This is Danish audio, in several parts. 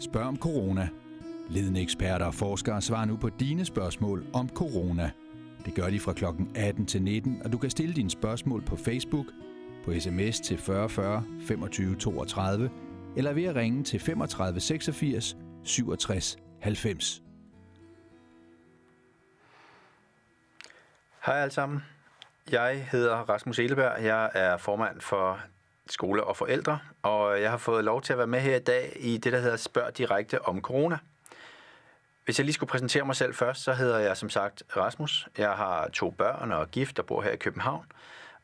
Spørg om corona. Ledende eksperter og forskere svarer nu på dine spørgsmål om corona. Det gør de fra kl. 18 til 19, og du kan stille dine spørgsmål på Facebook, på sms til 4040 25 32, eller ved at ringe til 35 86 67 90. Hej alle sammen. Jeg hedder Rasmus Eleberg. Jeg er formand for skole og forældre, og jeg har fået lov til at være med her i dag i det, der hedder Spørg direkte om corona. Hvis jeg lige skulle præsentere mig selv først, så hedder jeg som sagt Rasmus. Jeg har to børn og er gift og bor her i København,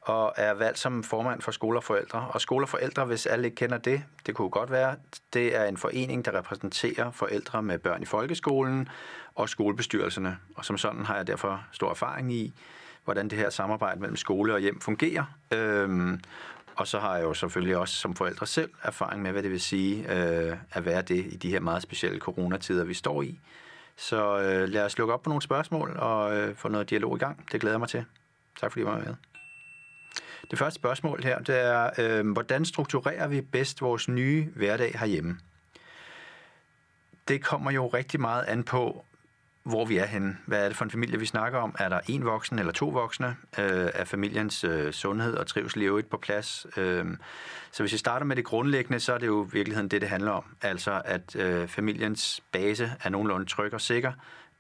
og er valgt som formand for Skole og Forældre. Og Skole og Forældre, hvis alle ikke kender det, det kunne godt være, det er en forening, der repræsenterer forældre med børn i folkeskolen og skolebestyrelserne. Og som sådan har jeg derfor stor erfaring i, hvordan det her samarbejde mellem skole og hjem fungerer. Øhm, og så har jeg jo selvfølgelig også som forældre selv erfaring med, hvad det vil sige øh, at være det i de her meget specielle coronatider, vi står i. Så øh, lad os lukke op på nogle spørgsmål og øh, få noget dialog i gang. Det glæder jeg mig til. Tak fordi I var med. Det første spørgsmål her, det er, øh, hvordan strukturerer vi bedst vores nye hverdag herhjemme? Det kommer jo rigtig meget an på, hvor vi er henne. Hvad er det for en familie, vi snakker om? Er der en voksen eller to voksne? Øh, er familiens øh, sundhed og trivsel i øvrigt på plads? Øh, så hvis vi starter med det grundlæggende, så er det jo i virkeligheden det, det handler om. Altså, at øh, familiens base er nogenlunde tryg og sikker,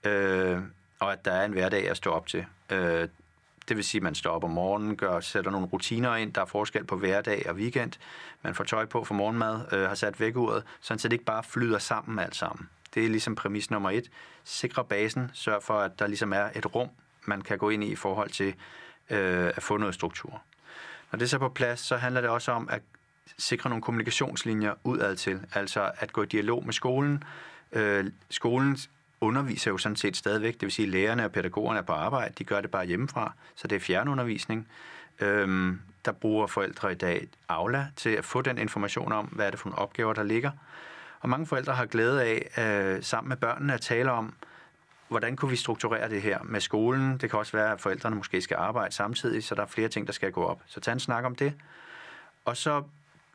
øh, og at der er en hverdag at stå op til. Øh, det vil sige, at man står op om morgenen, gør, sætter nogle rutiner ind. Der er forskel på hverdag og weekend. Man får tøj på for morgenmad, øh, har sat vækkeuret, så det ikke bare flyder sammen alt sammen. Det er ligesom præmis nummer et. Sikre basen, sørg for, at der ligesom er et rum, man kan gå ind i i forhold til øh, at få noget struktur. Når det er så på plads, så handler det også om at sikre nogle kommunikationslinjer udad til, altså at gå i dialog med skolen. Øh, skolen underviser jo sådan set stadigvæk, det vil sige, at lærerne og pædagogerne er på arbejde, de gør det bare hjemmefra, så det er fjernundervisning. Øhm, der bruger forældre i dag Aula til at få den information om, hvad er det for nogle opgaver, der ligger. Og mange forældre har glæde af øh, sammen med børnene at tale om, hvordan kunne vi strukturere det her med skolen. Det kan også være, at forældrene måske skal arbejde samtidig, så der er flere ting, der skal gå op. Så tag en snak om det. Og så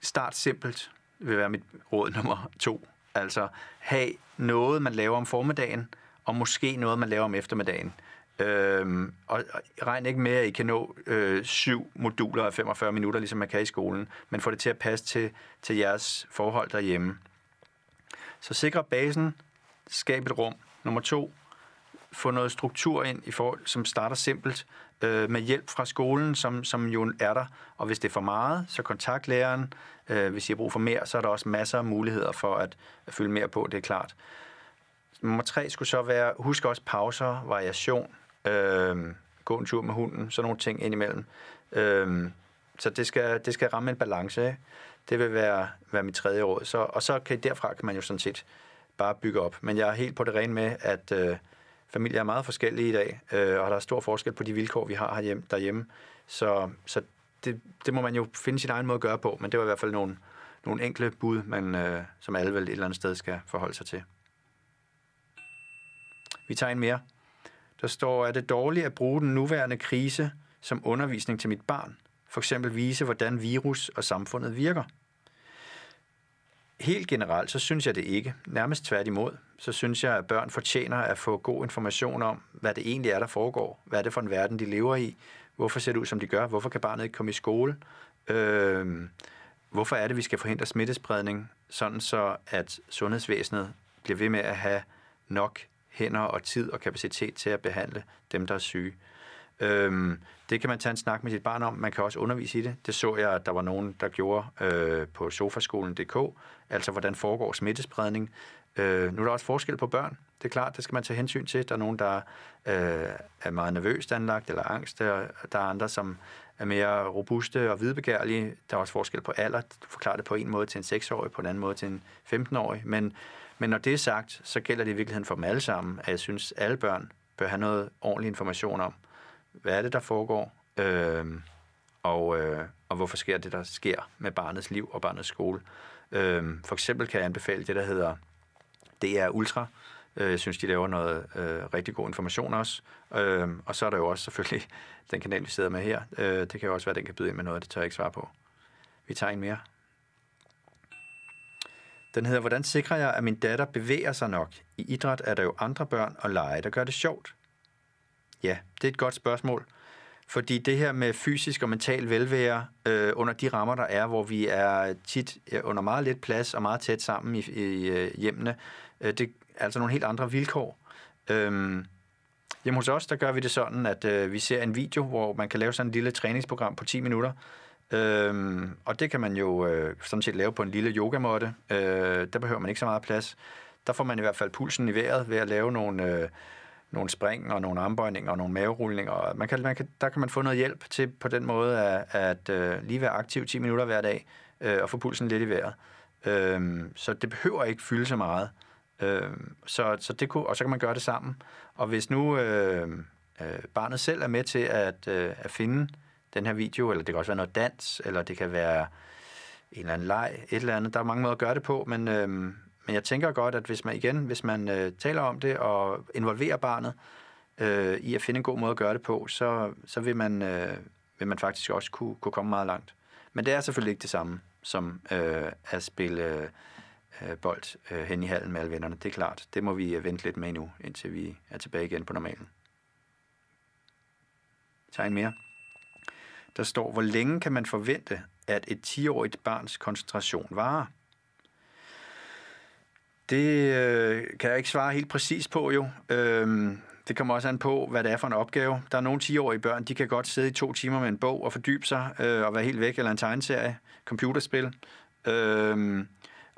start simpelt, vil være mit råd nummer to. Altså have noget, man laver om formiddagen, og måske noget, man laver om eftermiddagen. Øhm, og regn ikke med, at I kan nå øh, syv moduler af 45 minutter, ligesom man kan i skolen, men få det til at passe til, til jeres forhold derhjemme. Så sikre basen, skab et rum. Nummer to, få noget struktur ind, i forhold, som starter simpelt, øh, med hjælp fra skolen, som, som jo er der. Og hvis det er for meget, så kontakt læreren. Øh, hvis I har brug for mere, så er der også masser af muligheder for at, at fylde mere på, det er klart. Nummer tre skulle så være, husk også pauser, variation, øh, gå en tur med hunden, sådan nogle ting indimellem. Øh, så det skal, det skal ramme en balance. Ikke? Det vil være, være mit tredje råd. Så, og så kan derfra kan man jo sådan set bare bygge op. Men jeg er helt på det rene med, at øh, familier er meget forskellige i dag, øh, og der er stor forskel på de vilkår, vi har herhjemme, derhjemme. Så, så det, det må man jo finde sin egen måde at gøre på, men det var i hvert fald nogle, nogle enkle bud, man, øh, som alle vel et eller andet sted skal forholde sig til. Vi tager en mere. Der står, er det dårligt at bruge den nuværende krise som undervisning til mit barn? For eksempel vise, hvordan virus og samfundet virker? Helt generelt, så synes jeg det ikke. Nærmest tværtimod. Så synes jeg, at børn fortjener at få god information om, hvad det egentlig er, der foregår. Hvad er det for en verden, de lever i? Hvorfor ser det ud, som de gør? Hvorfor kan barnet ikke komme i skole? Øh, hvorfor er det, vi skal forhindre smittespredning, sådan så at sundhedsvæsenet bliver ved med at have nok hænder og tid og kapacitet til at behandle dem, der er syge? Øhm, det kan man tage en snak med sit barn om. Man kan også undervise i det. Det så jeg, at der var nogen, der gjorde øh, på sofaskolen.dk. Altså, hvordan foregår smittespredning. Øh, nu er der også forskel på børn. Det er klart, det skal man tage hensyn til. Der er nogen, der øh, er meget nervøst anlagt eller angst. Der, der er andre, som er mere robuste og hvidbegærlige. Der er også forskel på alder. Du forklarer det på en måde til en 6-årig, på en anden måde til en 15-årig. Men, men når det er sagt, så gælder det i virkeligheden for dem alle sammen, at jeg synes, at alle børn bør have noget ordentlig information om, hvad er det, der foregår, øh, og, øh, og hvorfor sker det, der sker med barnets liv og barnets skole. Øh, for eksempel kan jeg anbefale det, der hedder DR Ultra. Øh, jeg synes, de laver noget øh, rigtig god information også. Øh, og så er der jo også selvfølgelig den kanal, vi sidder med her. Øh, det kan jo også være, at den kan byde ind med noget, det tør jeg ikke svare på. Vi tager en mere. Den hedder, hvordan sikrer jeg, at min datter bevæger sig nok? I idræt er der jo andre børn og lege, der gør det sjovt. Ja, det er et godt spørgsmål. Fordi det her med fysisk og mental velvære øh, under de rammer, der er, hvor vi er tit under meget lidt plads og meget tæt sammen i, i øh, hjemmene, øh, det er altså nogle helt andre vilkår. Øhm, hjemme hos os, der gør vi det sådan, at øh, vi ser en video, hvor man kan lave sådan et lille træningsprogram på 10 minutter, Øhm, og det kan man jo øh, sådan set lave på en lille yogamåtte. Øh, der behøver man ikke så meget plads. Der får man i hvert fald pulsen i vejret ved at lave nogle, øh, nogle spring og nogle armbøjninger og nogle maverulninger. Man kan, man kan, der kan man få noget hjælp til på den måde at, at øh, lige være aktiv 10 minutter hver dag øh, og få pulsen lidt i vejret. Øh, så det behøver ikke fylde så meget. Øh, så, så det kunne, og så kan man gøre det sammen. Og hvis nu øh, øh, barnet selv er med til at, øh, at finde den her video, eller det kan også være noget dans, eller det kan være en eller anden leg, et eller andet. Der er mange måder at gøre det på, men, øh, men jeg tænker godt, at hvis man igen, hvis man øh, taler om det og involverer barnet øh, i at finde en god måde at gøre det på, så, så vil, man, øh, vil man faktisk også kunne, kunne komme meget langt. Men det er selvfølgelig ikke det samme som øh, at spille øh, bold øh, hen i hallen med alle vennerne. Det er klart. Det må vi øh, vente lidt med nu, indtil vi er tilbage igen på normalen. Tegn mere. Der står, hvor længe kan man forvente, at et 10-årigt barns koncentration varer? Det øh, kan jeg ikke svare helt præcis på jo. Øhm, det kommer også an på, hvad det er for en opgave. Der er nogle 10-årige børn, de kan godt sidde i to timer med en bog og fordybe sig øh, og være helt væk, eller en tegneserie, computerspil. Øhm,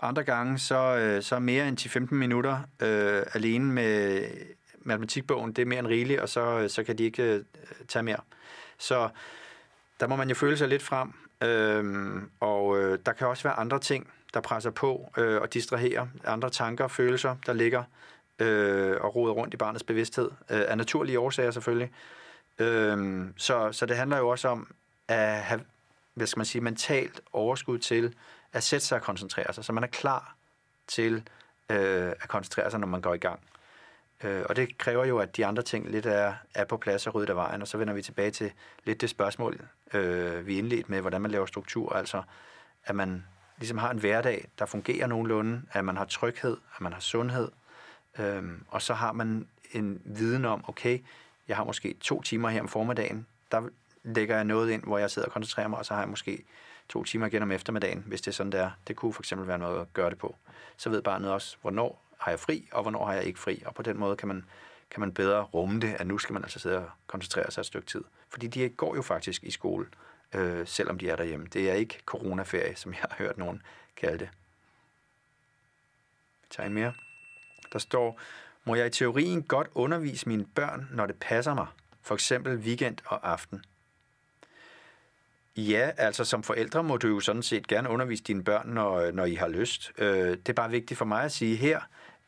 andre gange, så, øh, så mere end 10-15 minutter øh, alene med matematikbogen, det er mere end rigeligt, og så, øh, så kan de ikke øh, tage mere. Så der må man jo føle sig lidt frem, øh, og øh, der kan også være andre ting, der presser på øh, og distraherer. Andre tanker, og følelser, der ligger øh, og roder rundt i barnets bevidsthed, øh, af naturlige årsager selvfølgelig. Øh, så, så det handler jo også om at have, hvad skal man sige, mentalt overskud til at sætte sig og koncentrere sig, så man er klar til øh, at koncentrere sig, når man går i gang. Øh, og det kræver jo, at de andre ting lidt er, er på plads og ryddet af vejen, og så vender vi tilbage til lidt det spørgsmål, øh, vi indledte med, hvordan man laver struktur, altså at man ligesom har en hverdag, der fungerer nogenlunde, at man har tryghed, at man har sundhed, øhm, og så har man en viden om, okay, jeg har måske to timer her om formiddagen, der lægger jeg noget ind, hvor jeg sidder og koncentrerer mig, og så har jeg måske to timer igen om eftermiddagen, hvis det er sådan, der. Det kunne for eksempel være noget at gøre det på. Så ved barnet også, hvornår har jeg fri, og hvornår har jeg ikke fri. Og på den måde kan man, kan man bedre rumme det, at nu skal man altså sidde og koncentrere sig et stykke tid. Fordi de går jo faktisk i skole, øh, selvom de er derhjemme. Det er ikke coronaferie, som jeg har hørt nogen kalde det. Vi tager en mere. Der står, må jeg i teorien godt undervise mine børn, når det passer mig? For eksempel weekend og aften. Ja, altså som forældre må du jo sådan set gerne undervise dine børn, når, når I har lyst. Øh, det er bare vigtigt for mig at sige her,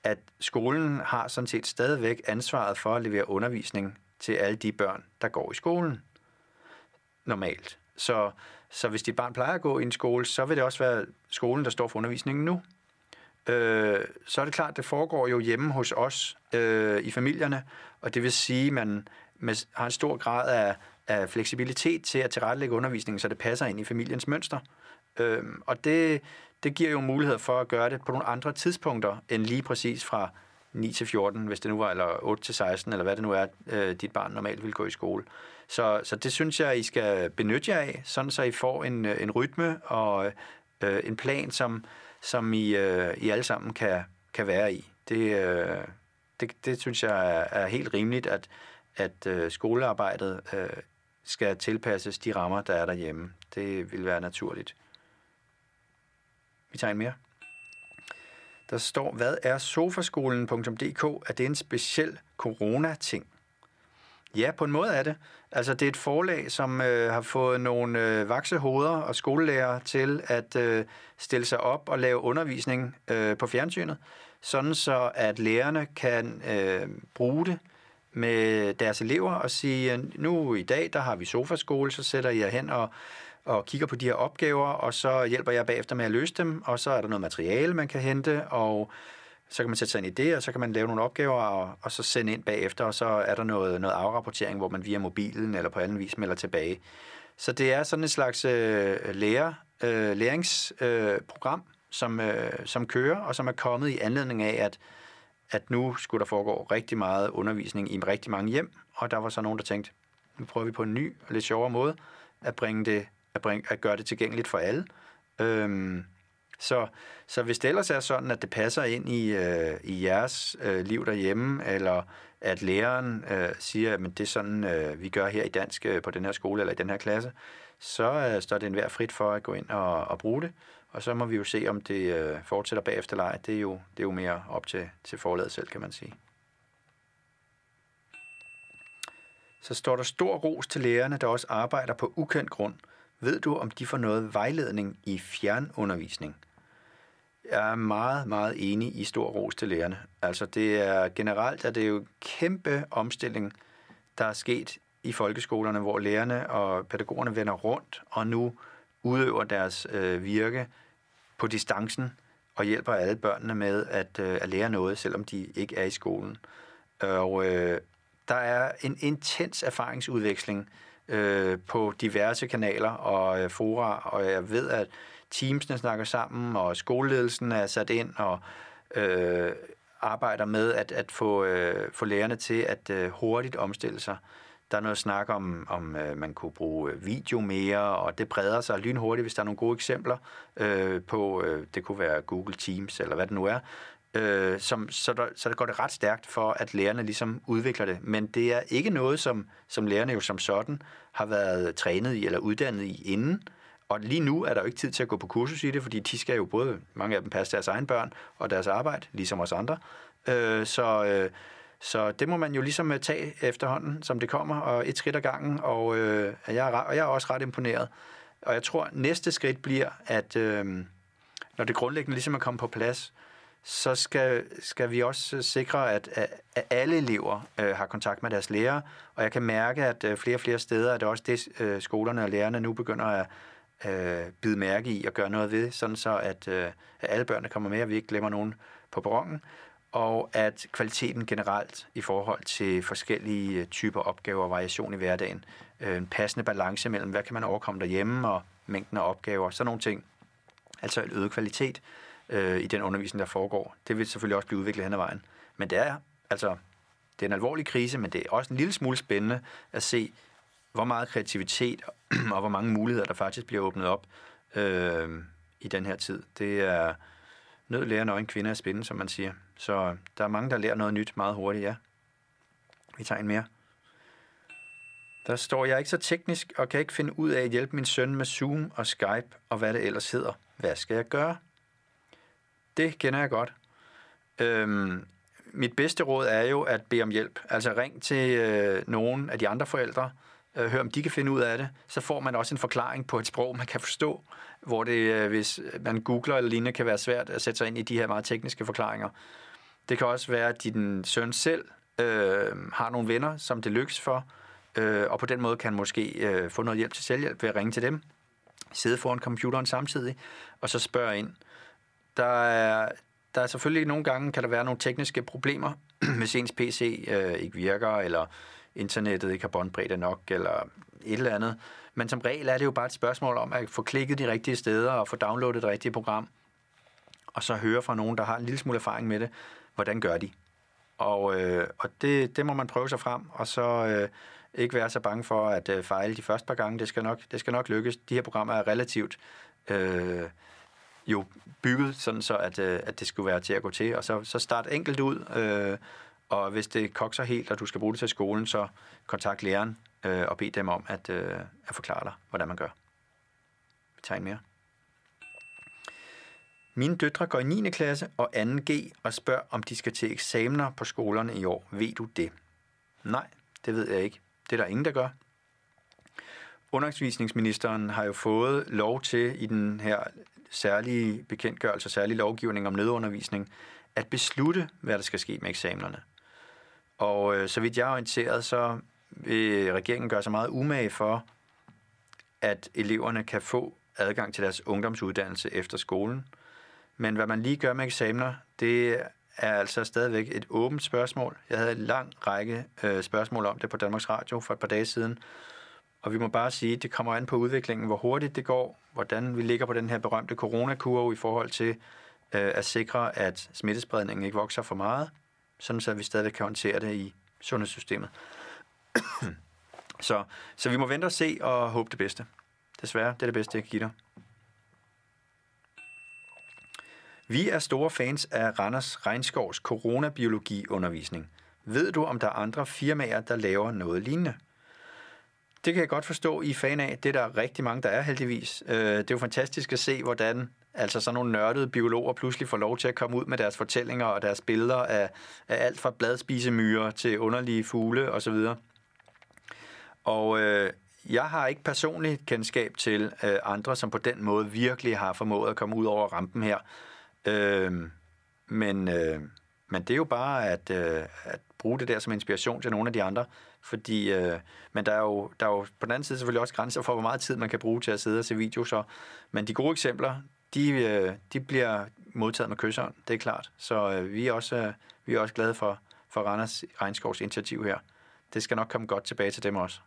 at skolen har sådan set stadigvæk ansvaret for at levere undervisning til alle de børn, der går i skolen normalt. Så, så hvis dit barn plejer at gå i en skole, så vil det også være skolen, der står for undervisningen nu. Øh, så er det klart, det foregår jo hjemme hos os øh, i familierne, og det vil sige, at man man har en stor grad af, af fleksibilitet til at tilrettelægge undervisningen, så det passer ind i familiens mønster. Øh, og det, det giver jo mulighed for at gøre det på nogle andre tidspunkter, end lige præcis fra 9 til 14, hvis det nu var, eller 8 til 16, eller hvad det nu er, øh, dit barn normalt vil gå i skole. Så, så det synes jeg, I skal benytte jer af, sådan så I får en, øh, en rytme og øh, en plan, som, som I, øh, I alle sammen kan, kan være i. Det, øh, det, det synes jeg er, er helt rimeligt, at, at øh, skolearbejdet øh, skal tilpasses de rammer, der er derhjemme. Det vil være naturligt. Vi tager en mere. Der står, hvad er sofaskolen.dk? Er det en speciel corona-ting? Ja, på en måde er det. Altså, det er et forlag, som øh, har fået nogle øh, vaksehoveder og skolelærer til at øh, stille sig op og lave undervisning øh, på fjernsynet, sådan så at lærerne kan øh, bruge det med deres elever og sige, nu i dag, der har vi sofaskole, så sætter jeg hen og og kigger på de her opgaver, og så hjælper jeg bagefter med at løse dem, og så er der noget materiale, man kan hente, og så kan man sætte sig ind i det, og så kan man lave nogle opgaver, og, og så sende ind bagefter, og så er der noget, noget afrapportering, hvor man via mobilen eller på anden vis melder tilbage. Så det er sådan et slags øh, lærer, øh, læringsprogram, øh, som, øh, som kører, og som er kommet i anledning af, at, at nu skulle der foregå rigtig meget undervisning i rigtig mange hjem, og der var så nogen, der tænkte, nu prøver vi på en ny og lidt sjovere måde at, bringe det, at, bringe, at gøre det tilgængeligt for alle. Øhm, så, så hvis det ellers er sådan, at det passer ind i, øh, i jeres øh, liv derhjemme, eller at læreren øh, siger, at det er sådan, øh, vi gør her i dansk øh, på den her skole eller i den her klasse, så øh, står det enhver frit for at gå ind og, og bruge det. Og så må vi jo se, om det øh, fortsætter bagefter eller ej. Det er jo, det er jo mere op til, til forladet selv, kan man sige. Så står der stor ros til lærerne, der også arbejder på ukendt grund. Ved du, om de får noget vejledning i fjernundervisning? Jeg er meget, meget enig i stor ros til lærerne. Altså det er generelt, at det er jo kæmpe omstilling, der er sket i folkeskolerne, hvor lærerne og pædagogerne vender rundt og nu udøver deres øh, virke på distancen og hjælper alle børnene med at, øh, at lære noget, selvom de ikke er i skolen. Og øh, der er en intens erfaringsudveksling øh, på diverse kanaler og øh, fora, og jeg ved, at teamsene snakker sammen, og skoleledelsen er sat ind og øh, arbejder med at, at få, øh, få lærerne til at øh, hurtigt omstille sig. Der er noget snak om, om øh, man kunne bruge øh, video mere, og det breder sig lynhurtigt, hvis der er nogle gode eksempler øh, på, øh, det kunne være Google Teams, eller hvad det nu er, øh, som, så, der, så der går det ret stærkt for, at lærerne ligesom udvikler det. Men det er ikke noget, som, som lærerne jo som sådan har været trænet i eller uddannet i inden. Og lige nu er der jo ikke tid til at gå på kursus i det, fordi de skal jo både, mange af dem, passe deres egen børn og deres arbejde, ligesom os andre. Øh, så, øh, så det må man jo ligesom øh, tage efterhånden, som det kommer, og et skridt ad gangen, og, øh, jeg, er, og jeg er også ret imponeret. Og jeg tror, næste skridt bliver, at øh, når det grundlæggende ligesom er kommet på plads, så skal, skal vi også øh, sikre, at, at alle elever øh, har kontakt med deres lærere, og jeg kan mærke, at øh, flere og flere steder er det også det, øh, skolerne og lærerne nu begynder at øh, bide mærke i og gøre noget ved, sådan så at, øh, at alle børnene kommer med, og vi ikke glemmer nogen på perronen, og at kvaliteten generelt i forhold til forskellige øh, typer opgaver og variation i hverdagen, øh, en passende balance mellem, hvad kan man overkomme derhjemme, og mængden af opgaver, sådan nogle ting, altså en øget kvalitet, øh, i den undervisning, der foregår. Det vil selvfølgelig også blive udviklet hen ad vejen. Men det er altså det er en alvorlig krise, men det er også en lille smule spændende at se, hvor meget kreativitet og hvor mange muligheder, der faktisk bliver åbnet op øh, i den her tid. Det er nød lærer, nøgen en kvinde at spinde, som man siger. Så der er mange, der lærer noget nyt meget hurtigt, ja. Vi tager en mere. Der står, jeg er ikke så teknisk og kan ikke finde ud af at hjælpe min søn med Zoom og Skype og hvad det ellers hedder. Hvad skal jeg gøre? Det kender jeg godt. Øhm, mit bedste råd er jo at bede om hjælp. Altså ring til øh, nogen af de andre forældre, øh, hør om de kan finde ud af det. Så får man også en forklaring på et sprog, man kan forstå, hvor det, øh, hvis man googler eller lignende, kan være svært at sætte sig ind i de her meget tekniske forklaringer. Det kan også være, at din søn selv øh, har nogle venner, som det lykkes for, øh, og på den måde kan måske øh, få noget hjælp til selvhjælp ved at ringe til dem, sidde foran computeren samtidig, og så spørge ind. Der er, der er selvfølgelig nogle gange, kan der være nogle tekniske problemer, hvis ens PC øh, ikke virker, eller internettet ikke har båndbredde nok, eller et eller andet. Men som regel er det jo bare et spørgsmål om at få klikket de rigtige steder, og få downloadet det rigtige program, og så høre fra nogen, der har en lille smule erfaring med det, hvordan gør de. Og, øh, og det, det må man prøve sig frem, og så øh, ikke være så bange for at øh, fejle de første par gange. Det skal nok, det skal nok lykkes. De her programmer er relativt øh, jo bygget sådan så, at, øh, at det skulle være til at gå til. Og så, så start enkelt ud, øh, og hvis det kokser helt, og du skal bruge det til skolen, så kontakt læreren øh, og bed dem om at, øh, at forklare dig, hvordan man gør. Vi tager en mere. Mine døtre går i 9. klasse og 2G og spørger, om de skal til eksamener på skolerne i år. Ved du det? Nej, det ved jeg ikke. Det er der ingen, der gør. Undervisningsministeren har jo fået lov til i den her særlige bekendtgørelse, særlige lovgivning om nødundervisning, at beslutte, hvad der skal ske med eksamenerne. Og øh, så vidt jeg er orienteret, så vil regeringen gøre sig meget umage for, at eleverne kan få adgang til deres ungdomsuddannelse efter skolen. Men hvad man lige gør med eksamener, det er altså stadigvæk et åbent spørgsmål. Jeg havde en lang række øh, spørgsmål om det på Danmarks Radio for et par dage siden, Og vi må bare sige, at det kommer an på udviklingen, hvor hurtigt det går, hvordan vi ligger på den her berømte coronakurve i forhold til øh, at sikre, at smittespredningen ikke vokser for meget, sådan så vi stadig kan håndtere det i sundhedssystemet. så, så vi må vente og se og håbe det bedste. Desværre, det er det bedste, jeg kan give dig. Vi er store fans af Randers Regnskovs coronabiologiundervisning. Ved du, om der er andre firmaer, der laver noget lignende? Det kan jeg godt forstå, I er fan af. Det er der rigtig mange, der er heldigvis. Øh, det er jo fantastisk at se, hvordan altså sådan nogle nørdede biologer pludselig får lov til at komme ud med deres fortællinger og deres billeder af, af alt fra bladspisemyrer til underlige fugle osv. Og øh, jeg har ikke personligt kendskab til øh, andre, som på den måde virkelig har formået at komme ud over rampen her. Øh, men, øh, men det er jo bare at, øh, at bruge det der som inspiration til nogle af de andre. Fordi, øh, men der er, jo, der er jo på den anden side selvfølgelig også grænser for, hvor meget tid man kan bruge til at sidde og se videoer. Så. Men de gode eksempler, de, øh, de bliver modtaget med kysseren, det er klart. Så øh, vi, er også, øh, vi er også glade for, for Randers Regnskovs initiativ her. Det skal nok komme godt tilbage til dem også.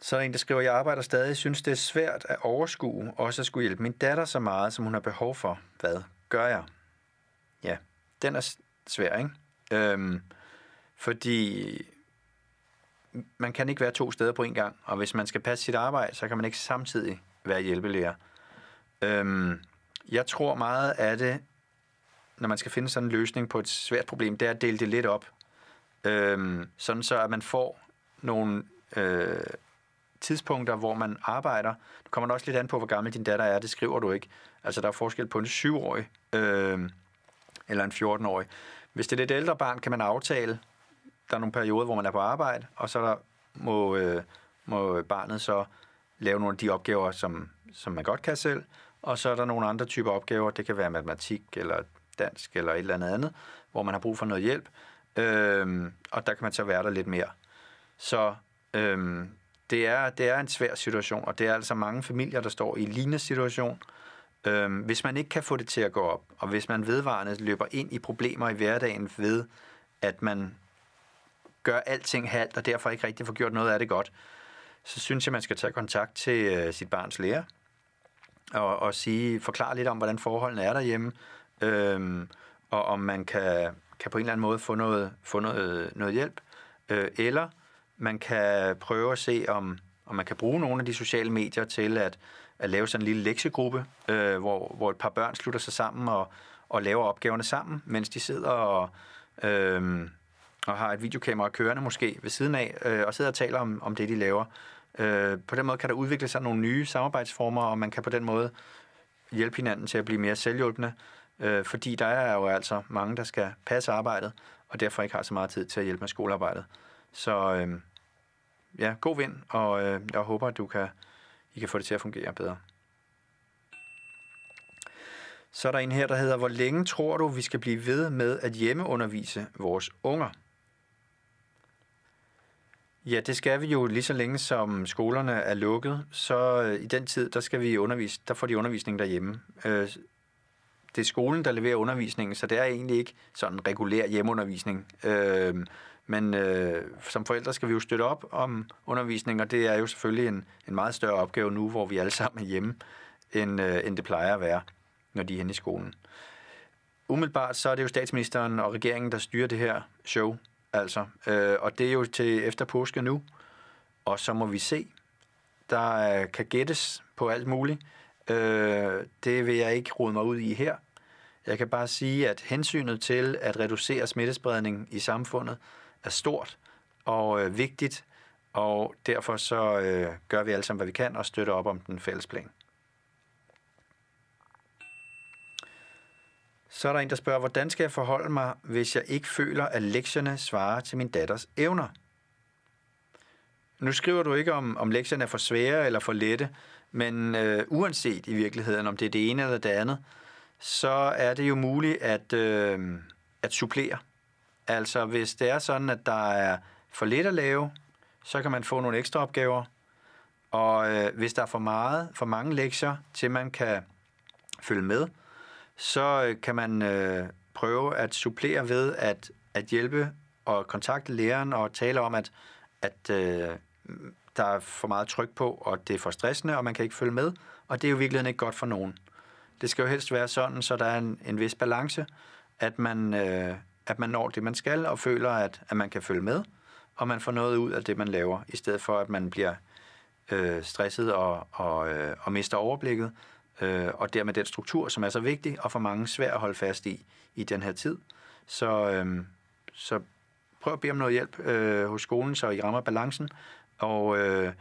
Så er der en, der skriver, jeg arbejder stadig, synes det er svært at overskue, også at skulle hjælpe min datter så meget, som hun har behov for. Hvad gør jeg? Ja, den er svær, ikke? Øhm, fordi man kan ikke være to steder på en gang, og hvis man skal passe sit arbejde, så kan man ikke samtidig være hjælpelærer. Øhm, jeg tror meget af det, når man skal finde sådan en løsning på et svært problem, det er at dele det lidt op. Øhm, sådan så, at man får nogle øh, tidspunkter, hvor man arbejder. Det kommer også lidt an på, hvor gammel din datter er. Det skriver du ikke. Altså, der er forskel på en 7-årig øh, eller en 14-årig. Hvis det er et ældre barn, kan man aftale, der er nogle perioder, hvor man er på arbejde, og så der må, øh, må barnet så lave nogle af de opgaver, som, som man godt kan selv, og så er der nogle andre typer opgaver, det kan være matematik eller dansk eller et eller andet andet, hvor man har brug for noget hjælp, øhm, og der kan man så være der lidt mere. Så øhm, det er, det er en svær situation, og det er altså mange familier, der står i en lignende situation. Øhm, hvis man ikke kan få det til at gå op, og hvis man vedvarende løber ind i problemer i hverdagen ved, at man gør alting halvt, og derfor ikke rigtig får gjort noget af det godt, så synes jeg, man skal tage kontakt til øh, sit barns lærer, og, og sige, forklare lidt om, hvordan forholdene er derhjemme, øhm, og om man kan, kan på en eller anden måde få noget, få noget, noget hjælp, øh, eller man kan prøve at se, om, om man kan bruge nogle af de sociale medier til at, at lave sådan en lille lektiegruppe, øh, hvor, hvor et par børn slutter sig sammen og, og laver opgaverne sammen, mens de sidder og, øh, og har et videokamera kørende måske ved siden af, øh, og sidder og taler om, om det, de laver. Øh, på den måde kan der udvikle sig nogle nye samarbejdsformer, og man kan på den måde hjælpe hinanden til at blive mere selvhjælpende, øh, fordi der er jo altså mange, der skal passe arbejdet, og derfor ikke har så meget tid til at hjælpe med skolearbejdet. Så øh, ja, god vind, og øh, jeg håber, at du kan, I kan få det til at fungere bedre. Så er der en her, der hedder, hvor længe tror du, vi skal blive ved med at hjemmeundervise vores unger? Ja, det skal vi jo lige så længe som skolerne er lukket, så øh, i den tid, der skal vi undervise, der får de undervisning derhjemme. Øh, det er skolen, der leverer undervisningen, så det er egentlig ikke sådan regulær hjemmeundervisning. Øh, men som forældre skal vi jo støtte op om undervisning, og det er jo selvfølgelig en, en meget større opgave nu, hvor vi alle sammen er hjemme, end, end det plejer at være, når de er henne i skolen. Umiddelbart så er det jo statsministeren og regeringen, der styrer det her show, altså. Øh, og det er jo til efter påske nu, og så må vi se. Der kan gættes på alt muligt. Øh, det vil jeg ikke rode mig ud i her. Jeg kan bare sige, at hensynet til at reducere smittespredning i samfundet, er stort og øh, vigtigt, og derfor så øh, gør vi alle sammen, hvad vi kan, og støtter op om den fælles plan. Så er der en, der spørger, hvordan skal jeg forholde mig, hvis jeg ikke føler, at lektierne svarer til min datters evner? Nu skriver du ikke, om, om lektierne er for svære eller for lette, men øh, uanset i virkeligheden, om det er det ene eller det andet, så er det jo muligt at, øh, at supplere. Altså, hvis det er sådan, at der er for lidt at lave, så kan man få nogle ekstra opgaver. Og øh, hvis der er for meget, for mange lektier, til man kan følge med, så øh, kan man øh, prøve at supplere ved at, at hjælpe og kontakte læreren og tale om, at, at øh, der er for meget tryk på, og det er for stressende, og man kan ikke følge med, og det er jo virkelig ikke godt for nogen. Det skal jo helst være sådan, så der er en, en vis balance, at man, øh, at man når det, man skal, og føler, at, at man kan følge med, og man får noget ud af det, man laver, i stedet for, at man bliver øh, stresset og, og, øh, og mister overblikket, øh, og dermed den struktur, som er så vigtig, og for mange svær at holde fast i i den her tid. Så, øh, så prøv at bede om noget hjælp øh, hos skolen, så I rammer balancen, og, øh,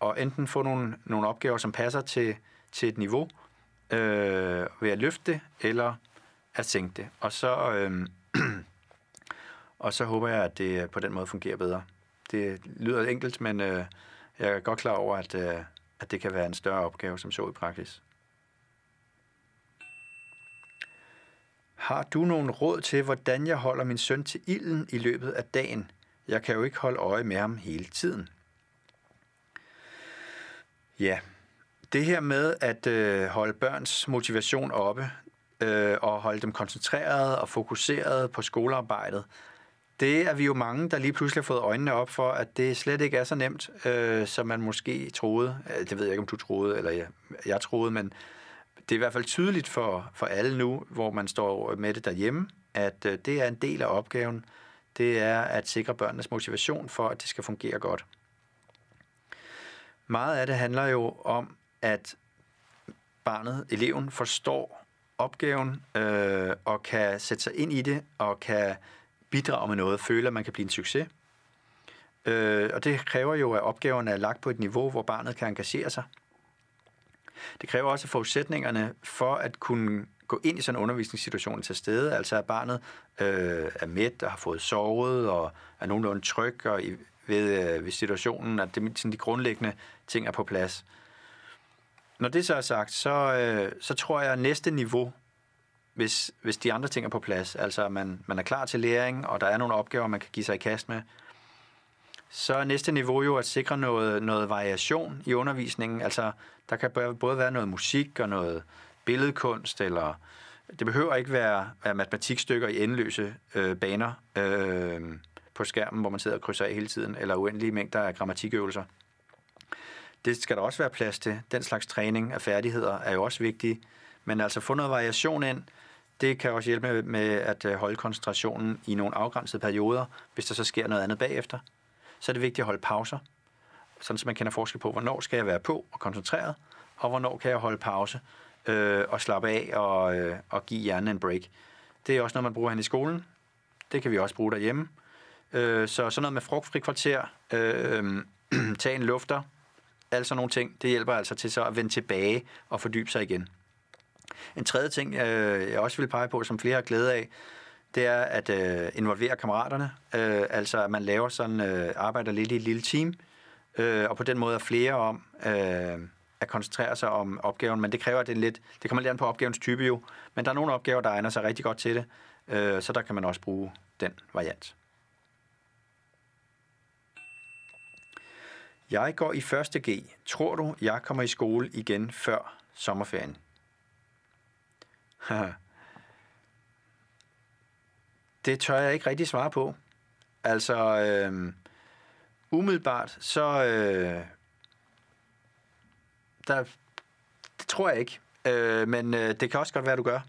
og enten få nogle, nogle opgaver, som passer til, til et niveau, øh, ved at løfte det, eller at sænke det. Og så, øh, og så håber jeg, at det på den måde fungerer bedre. Det lyder enkelt, men øh, jeg er godt klar over, at, øh, at det kan være en større opgave, som så i praksis. Har du nogen råd til, hvordan jeg holder min søn til ilden i løbet af dagen? Jeg kan jo ikke holde øje med ham hele tiden. Ja, det her med at øh, holde børns motivation oppe øh, og holde dem koncentreret og fokuseret på skolearbejdet, det er vi jo mange, der lige pludselig har fået øjnene op for, at det slet ikke er så nemt, øh, som man måske troede. Det ved jeg ikke, om du troede, eller jeg, jeg troede, men det er i hvert fald tydeligt for, for alle nu, hvor man står med det derhjemme, at øh, det er en del af opgaven. Det er at sikre børnenes motivation for, at det skal fungere godt. Meget af det handler jo om, at barnet, eleven, forstår opgaven øh, og kan sætte sig ind i det og kan bidrage med noget, føle, at man kan blive en succes. Øh, og det kræver jo, at opgaverne er lagt på et niveau, hvor barnet kan engagere sig. Det kræver også forudsætningerne for at kunne gå ind i sådan en undervisningssituation til stede, altså at barnet øh, er mæt og har fået sovet og er nogenlunde tryg og i, ved, øh, ved situationen, at det, sådan de grundlæggende ting er på plads. Når det så er sagt, så, øh, så tror jeg, at næste niveau, hvis, hvis de andre ting er på plads, altså at man, man er klar til læring, og der er nogle opgaver, man kan give sig i kast med, så er næste niveau jo at sikre noget, noget variation i undervisningen. Altså, der kan både være noget musik og noget billedkunst, eller det behøver ikke være, være matematikstykker i endeløse øh, baner øh, på skærmen, hvor man sidder og krydser af hele tiden, eller uendelige mængder af grammatikøvelser. Det skal der også være plads til. Den slags træning af færdigheder er jo også vigtig. Men altså få noget variation ind, det kan også hjælpe med at øh, holde koncentrationen i nogle afgrænsede perioder, hvis der så sker noget andet bagefter. Så er det vigtigt at holde pauser, sådan så man kender forskel på, hvornår skal jeg være på og koncentreret, og hvornår kan jeg holde pause øh, og slappe af og, øh, og give hjernen en break. Det er også noget, man bruger hen i skolen. Det kan vi også bruge derhjemme. Øh, så sådan noget med frugtfri kvarter, øh, tage en lufter, altså nogle ting, det hjælper altså til så at vende tilbage og fordybe sig igen. En tredje ting, øh, jeg også vil pege på, som flere har glæde af, det er at øh, involvere kammeraterne. Øh, altså at man laver sådan, øh, arbejder lidt i et lille team, øh, og på den måde er flere om øh, at koncentrere sig om opgaven, men det kræver, at det er lidt, det kommer lidt an på opgavens type jo, men der er nogle opgaver, der egner sig rigtig godt til det, øh, så der kan man også bruge den variant. Jeg går i 1. G. Tror du, jeg kommer i skole igen før sommerferien? det tør jeg ikke rigtig svare på. Altså, øh, umiddelbart, så... Øh, der, det tror jeg ikke. Øh, men øh, det kan også godt være, du gør.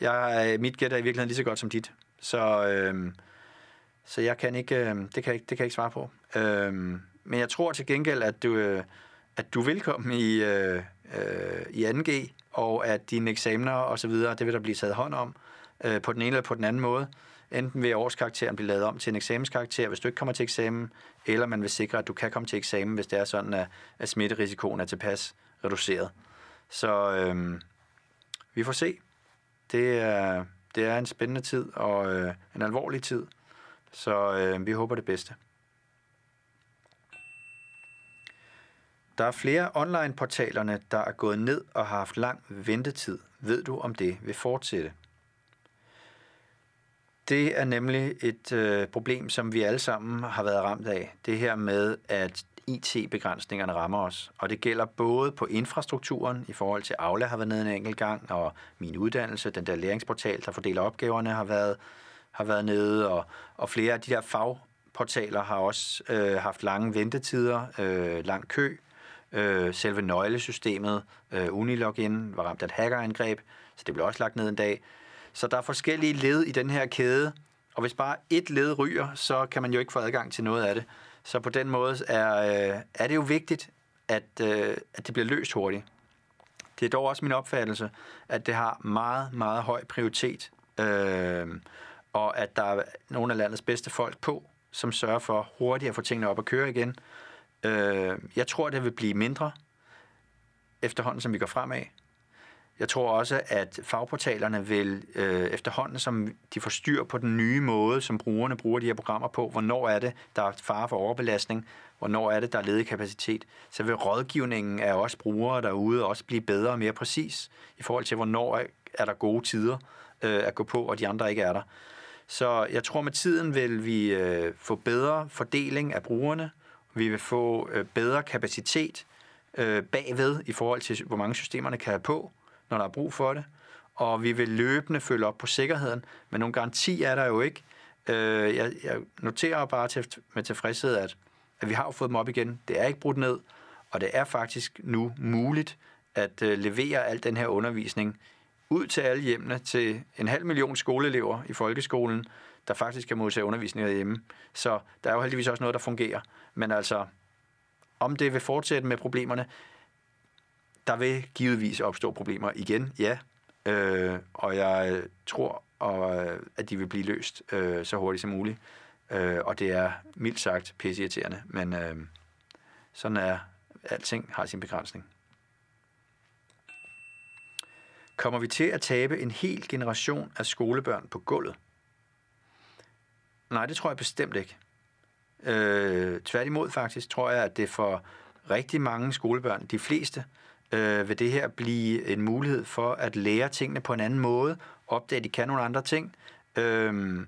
Jeg, øh, mit gæt er i virkeligheden lige så godt som dit. Så, øh, så jeg kan ikke, øh, det, kan jeg, det kan jeg ikke svare på. Øh, men jeg tror til gengæld, at du, øh, at du er velkommen i, øh, øh, i 2G, og at dine eksamener og så videre, det vil der blive taget hånd om øh, på den ene eller på den anden måde. Enten vil årskarakteren blive lavet om til en eksamenskarakter, hvis du ikke kommer til eksamen, eller man vil sikre, at du kan komme til eksamen, hvis det er sådan, at, at smitterisikoen er tilpas reduceret. Så øh, vi får se. Det er, det er en spændende tid og øh, en alvorlig tid, så øh, vi håber det bedste. Der er flere online-portalerne, der er gået ned og har haft lang ventetid. Ved du, om det vil fortsætte? Det er nemlig et øh, problem, som vi alle sammen har været ramt af. Det her med, at IT-begrænsningerne rammer os. Og det gælder både på infrastrukturen, i forhold til Aula har været nede en enkelt gang, og min uddannelse, den der læringsportal, der fordeler opgaverne, har været har været nede, og, og flere af de der fagportaler har også øh, haft lange ventetider, øh, lang kø. Øh, selve nøglesystemet, øh, Unilogin, var ramt af et hackerangreb, så det blev også lagt ned en dag. Så der er forskellige led i den her kæde, og hvis bare et led ryger, så kan man jo ikke få adgang til noget af det. Så på den måde er, øh, er det jo vigtigt, at, øh, at det bliver løst hurtigt. Det er dog også min opfattelse, at det har meget, meget høj prioritet, øh, og at der er nogle af landets bedste folk på, som sørger for hurtigt at få tingene op at køre igen. Øh, jeg tror, det vil blive mindre efterhånden, som vi går fremad. Jeg tror også, at fagportalerne vil øh, efterhånden, som de får styr på den nye måde, som brugerne bruger de her programmer på, hvornår er det, der er fare for overbelastning, hvornår er det, der er ledig kapacitet, så vil rådgivningen af os brugere derude også blive bedre og mere præcis i forhold til, hvornår er der gode tider øh, at gå på, og de andre ikke er der. Så jeg tror, med tiden vil vi øh, få bedre fordeling af brugerne, vi vil få øh, bedre kapacitet øh, bagved i forhold til, hvor mange systemerne kan have på, når der er brug for det. Og vi vil løbende følge op på sikkerheden, men nogle garanti er der jo ikke. Øh, jeg, jeg noterer bare til, med tilfredshed, at, at vi har fået dem op igen. Det er ikke brudt ned, og det er faktisk nu muligt at øh, levere al den her undervisning ud til alle hjemmene, til en halv million skoleelever i folkeskolen, der faktisk kan modtage undervisning hjemme. Så der er jo heldigvis også noget, der fungerer. Men altså, om det vil fortsætte med problemerne, der vil givetvis opstå problemer igen, ja. Øh, og jeg tror, og, øh, at de vil blive løst øh, så hurtigt som muligt. Øh, og det er mildt sagt pisseirriterende, men øh, sådan er alting har sin begrænsning. Kommer vi til at tabe en hel generation af skolebørn på gulvet? Nej, det tror jeg bestemt ikke. Øh, tværtimod faktisk tror jeg, at det for rigtig mange skolebørn, de fleste, øh, vil det her blive en mulighed for at lære tingene på en anden måde, opdage, at de kan nogle andre ting, øh,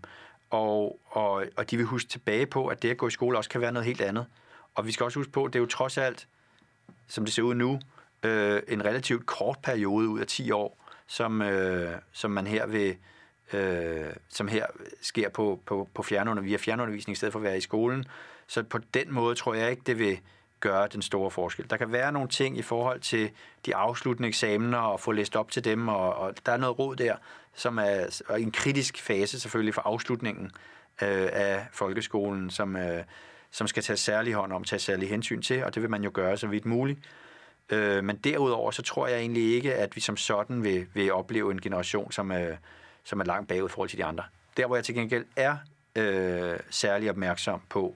og, og, og de vil huske tilbage på, at det at gå i skole også kan være noget helt andet. Og vi skal også huske på, at det er jo trods alt, som det ser ud nu, øh, en relativt kort periode ud af 10 år, som, øh, som man her vil, øh, som her sker på, på, på fjernundervisning, via fjernundervisning i stedet for at være i skolen. Så på den måde tror jeg ikke, det vil gøre den store forskel. Der kan være nogle ting i forhold til de afsluttende eksamener og få læst op til dem, og, og der er noget råd der, som er en kritisk fase selvfølgelig for afslutningen øh, af folkeskolen, som, øh, som skal tage særlig hånd om, tage særlig hensyn til, og det vil man jo gøre så vidt muligt. Øh, men derudover, så tror jeg egentlig ikke, at vi som sådan vil, vil opleve en generation, som, øh, som er langt bagud i forhold til de andre. Der, hvor jeg til gengæld er øh, særlig opmærksom på,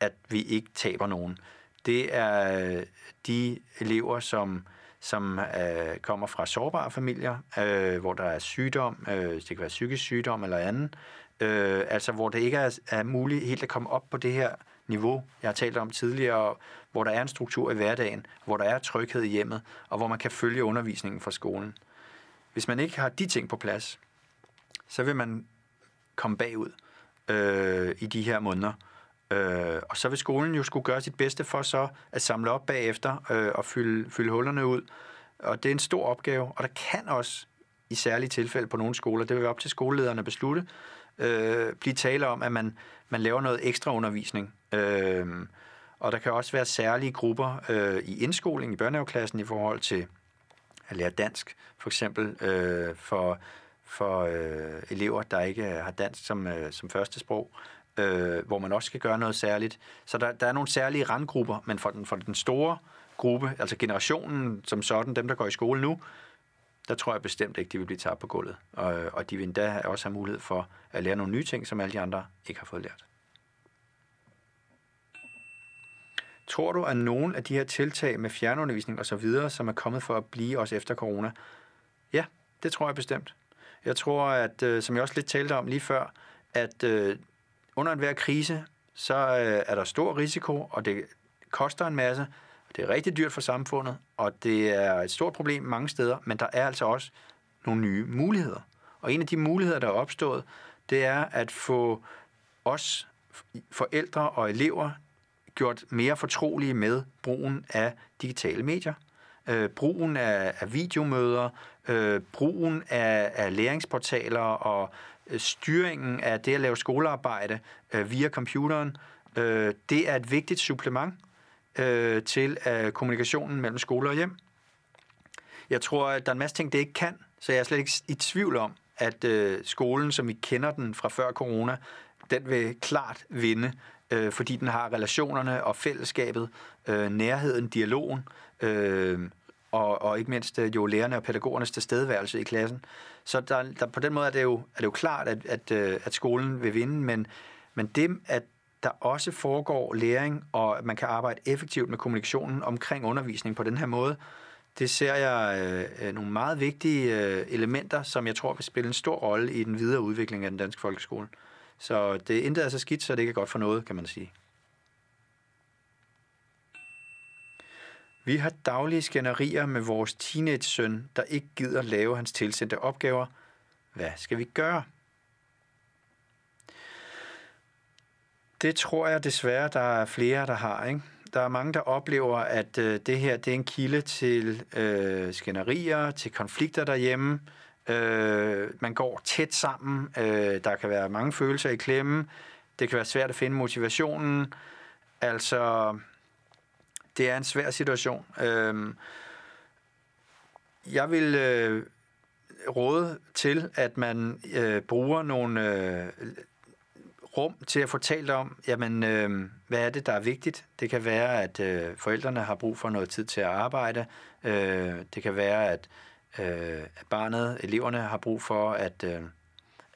at vi ikke taber nogen, det er øh, de elever, som, som øh, kommer fra sårbare familier, øh, hvor der er sygdom, øh, det kan være psykisk sygdom eller anden, øh, altså hvor det ikke er, er muligt helt at komme op på det her niveau, jeg har talt om tidligere, hvor der er en struktur i hverdagen, hvor der er tryghed i hjemmet, og hvor man kan følge undervisningen fra skolen. Hvis man ikke har de ting på plads, så vil man komme bagud øh, i de her måneder. Øh, og så vil skolen jo skulle gøre sit bedste for så at samle op bagefter øh, og fylde, fylde hullerne ud. Og det er en stor opgave, og der kan også i særlige tilfælde på nogle skoler, det vil være op til skolelederne at beslutte, øh, blive tale om, at man, man laver noget ekstra undervisning. Øh, og der kan også være særlige grupper øh, i indskoling i børnehaveklassen i forhold til at lære dansk, for eksempel øh, for, for øh, elever, der ikke øh, har dansk som, øh, som første sprog øh, hvor man også skal gøre noget særligt. Så der, der er nogle særlige randgrupper, men for den, for den store gruppe, altså generationen som sådan, dem der går i skole nu, der tror jeg bestemt ikke, de vil blive tabt på gulvet. Og, og de vil endda også have mulighed for at lære nogle nye ting, som alle de andre ikke har fået lært. Tror du, at nogle af de her tiltag med fjernundervisning osv., som er kommet for at blive også efter corona, ja, det tror jeg bestemt. Jeg tror, at, øh, som jeg også lidt talte om lige før, at øh, under enhver krise, så øh, er der stor risiko, og det koster en masse. Det er rigtig dyrt for samfundet, og det er et stort problem mange steder, men der er altså også nogle nye muligheder. Og en af de muligheder, der er opstået, det er at få os forældre og elever gjort mere fortrolige med brugen af digitale medier øh, brugen af, af videomøder, øh, brugen af, af læringsportaler og øh, styringen af det at lave skolearbejde øh, via computeren, øh, det er et vigtigt supplement øh, til øh, kommunikationen mellem skole og hjem. Jeg tror, at der er en masse ting, det ikke kan, så jeg er slet ikke i tvivl om, at øh, skolen, som vi kender den fra før corona, den vil klart vinde, øh, fordi den har relationerne og fællesskabet, øh, nærheden, dialogen, øh, og, og ikke mindst øh, jo lærerne og pædagogernes tilstedeværelse i klassen. Så der, der, på den måde er det jo, er det jo klart, at, at, øh, at skolen vil vinde, men, men det, at der også foregår læring, og at man kan arbejde effektivt med kommunikationen omkring undervisning på den her måde, det ser jeg øh, øh, nogle meget vigtige øh, elementer, som jeg tror vil spille en stor rolle i den videre udvikling af den danske folkeskole. Så det er intet er så skidt, så det ikke er godt for noget, kan man sige. Vi har daglige skænderier med vores teenage-søn, der ikke gider lave hans tilsendte opgaver. Hvad skal vi gøre? Det tror jeg desværre, der er flere, der har. Ikke? Der er mange, der oplever, at øh, det her det er en kilde til øh, skænderier, til konflikter derhjemme. Øh, man går tæt sammen. Øh, der kan være mange følelser i klemme. Det kan være svært at finde motivationen. Altså, det er en svær situation. Øh, jeg vil øh, råde til, at man øh, bruger nogle øh, rum til at få talt om, jamen, øh, hvad er det, der er vigtigt? Det kan være, at øh, forældrene har brug for noget tid til at arbejde. Øh, det kan være, at, øh, at barnet, eleverne har brug for at, øh,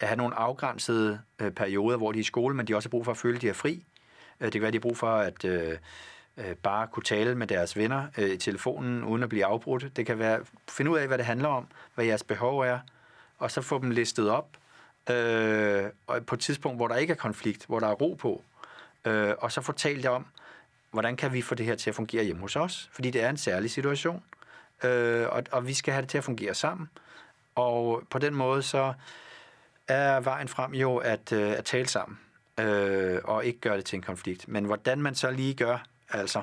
at have nogle afgrænsede øh, perioder, hvor de er i skole, men de også har brug for at føle, at de er fri. Øh, det kan være, at de har brug for at øh, øh, bare kunne tale med deres venner øh, i telefonen, uden at blive afbrudt. Det kan være, finde ud af, hvad det handler om, hvad jeres behov er, og så få dem listet op, øh, og på et tidspunkt, hvor der ikke er konflikt, hvor der er ro på, øh, og så fortælle jer om, hvordan kan vi få det her til at fungere hjemme hos os, fordi det er en særlig situation, øh, og, og vi skal have det til at fungere sammen, og på den måde så er vejen frem jo at, øh, at tale sammen, øh, og ikke gøre det til en konflikt. Men hvordan man så lige gør, altså,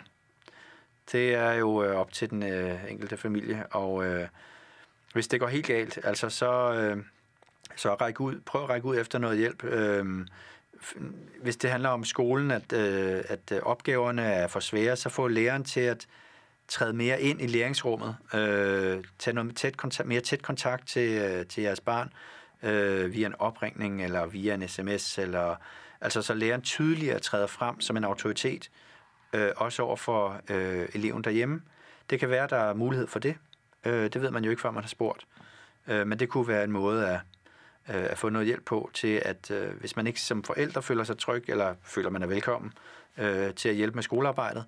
det er jo øh, op til den øh, enkelte familie, og øh, hvis det går helt galt, altså så... Øh, så ræk ud, prøv at række ud efter noget hjælp. Øh, hvis det handler om skolen, at, øh, at øh, opgaverne er for svære, så få læreren til at træde mere ind i læringsrummet, øh, tage noget tæt kontakt, mere tæt kontakt til, øh, til jeres barn øh, via en opringning eller via en sms, eller, altså så læreren tydeligere træder frem som en autoritet, øh, øh, også over for øh, eleven derhjemme. Det kan være, der er mulighed for det. Øh, det ved man jo ikke, før man har spurgt. Øh, men det kunne være en måde at øh, at få noget hjælp på til, at øh, hvis man ikke som forældre føler sig tryg, eller føler, man er velkommen øh, til at hjælpe med skolearbejdet,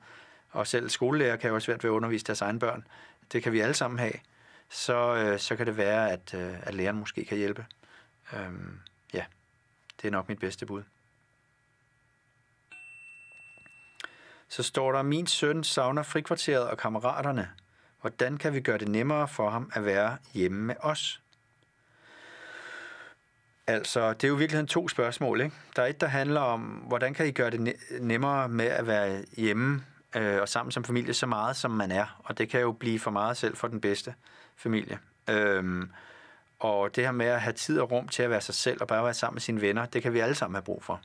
og selv skolelærer kan jo også svært ved at undervise deres egne børn, det kan vi alle sammen have, så, øh, så kan det være, at, øh, at læreren måske kan hjælpe. Øh, ja, det er nok mit bedste bud. Så står der, min søn savner frikvarteret og kammeraterne. Hvordan kan vi gøre det nemmere for ham at være hjemme med os? Altså, det er jo virkelig to spørgsmål. Ikke? Der er et, der handler om, hvordan kan I gøre det nemmere med at være hjemme øh, og sammen som familie så meget, som man er. Og det kan jo blive for meget selv for den bedste familie. Øhm, og det her med at have tid og rum til at være sig selv og bare være sammen med sine venner, det kan vi alle sammen have brug for.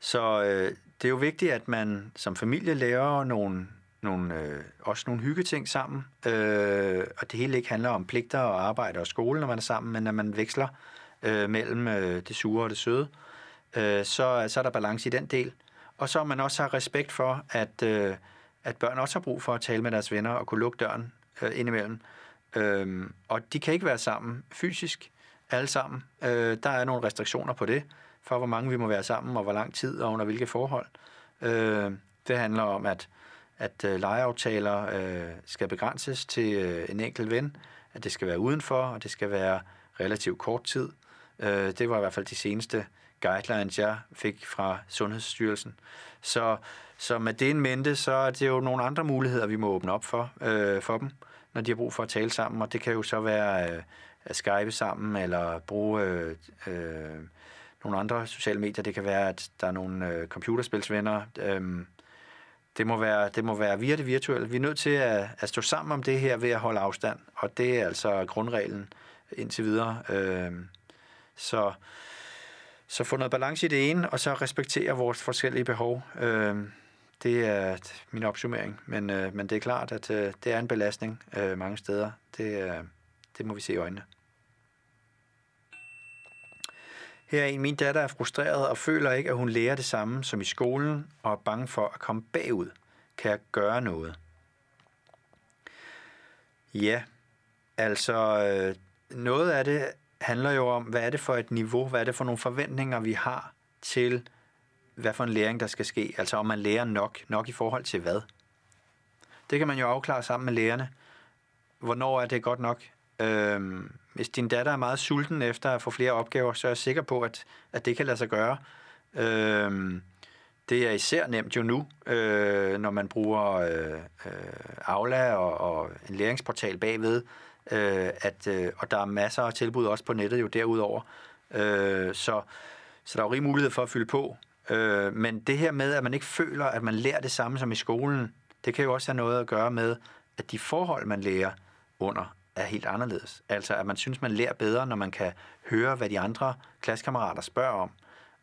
Så øh, det er jo vigtigt, at man som familie laver nogle, nogle, øh, også nogle hyggeting sammen. Øh, og det hele ikke handler om pligter og arbejde og skole, når man er sammen, men at man veksler øh, mellem øh, det sure og det søde, øh, så, så er der balance i den del. Og så man også har respekt for, at, øh, at børn også har brug for at tale med deres venner og kunne lukke døren øh, indimellem. Øh, og de kan ikke være sammen fysisk, alle sammen. Øh, der er nogle restriktioner på det, for hvor mange vi må være sammen, og hvor lang tid, og under hvilke forhold. Øh, det handler om, at, at øh, legeaftaler øh, skal begrænses til øh, en enkelt ven, at det skal være udenfor, og det skal være relativt kort tid. Øh, det var i hvert fald de seneste guidelines, jeg fik fra Sundhedsstyrelsen. Så, så med det en mente, så er det jo nogle andre muligheder, vi må åbne op for, øh, for dem, når de har brug for at tale sammen. Og det kan jo så være øh, at skype sammen, eller bruge øh, øh, nogle andre sociale medier. Det kan være, at der er nogle øh, computerspilsvenner. Øhm, det må, være, det må være via det virtuelle. Vi er nødt til at, at stå sammen om det her ved at holde afstand, og det er altså grundreglen indtil videre. Øhm, så, så få noget balance i det ene, og så respektere vores forskellige behov. Øhm, det er min opsummering, men, øh, men det er klart, at øh, det er en belastning øh, mange steder. Det, øh, det må vi se i øjnene. Her er en, min datter er frustreret og føler ikke, at hun lærer det samme som i skolen, og er bange for at komme bagud. Kan jeg gøre noget? Ja, altså øh, noget af det handler jo om, hvad er det for et niveau, hvad er det for nogle forventninger, vi har til, hvad for en læring, der skal ske. Altså om man lærer nok, nok i forhold til hvad. Det kan man jo afklare sammen med lærerne. Hvornår er det godt nok? Øhm, hvis din datter er meget sulten efter at få flere opgaver, så er jeg sikker på, at, at det kan lade sig gøre. Øhm, det er især nemt jo nu, øh, når man bruger øh, øh, Aula og, og en læringsportal bagved, øh, at, øh, og der er masser af tilbud også på nettet jo derudover. Øh, så, så der er jo rig mulighed for at fylde på. Øh, men det her med, at man ikke føler, at man lærer det samme som i skolen, det kan jo også have noget at gøre med, at de forhold, man lærer under, er helt anderledes. Altså, at man synes, man lærer bedre, når man kan høre, hvad de andre klassekammerater spørger om,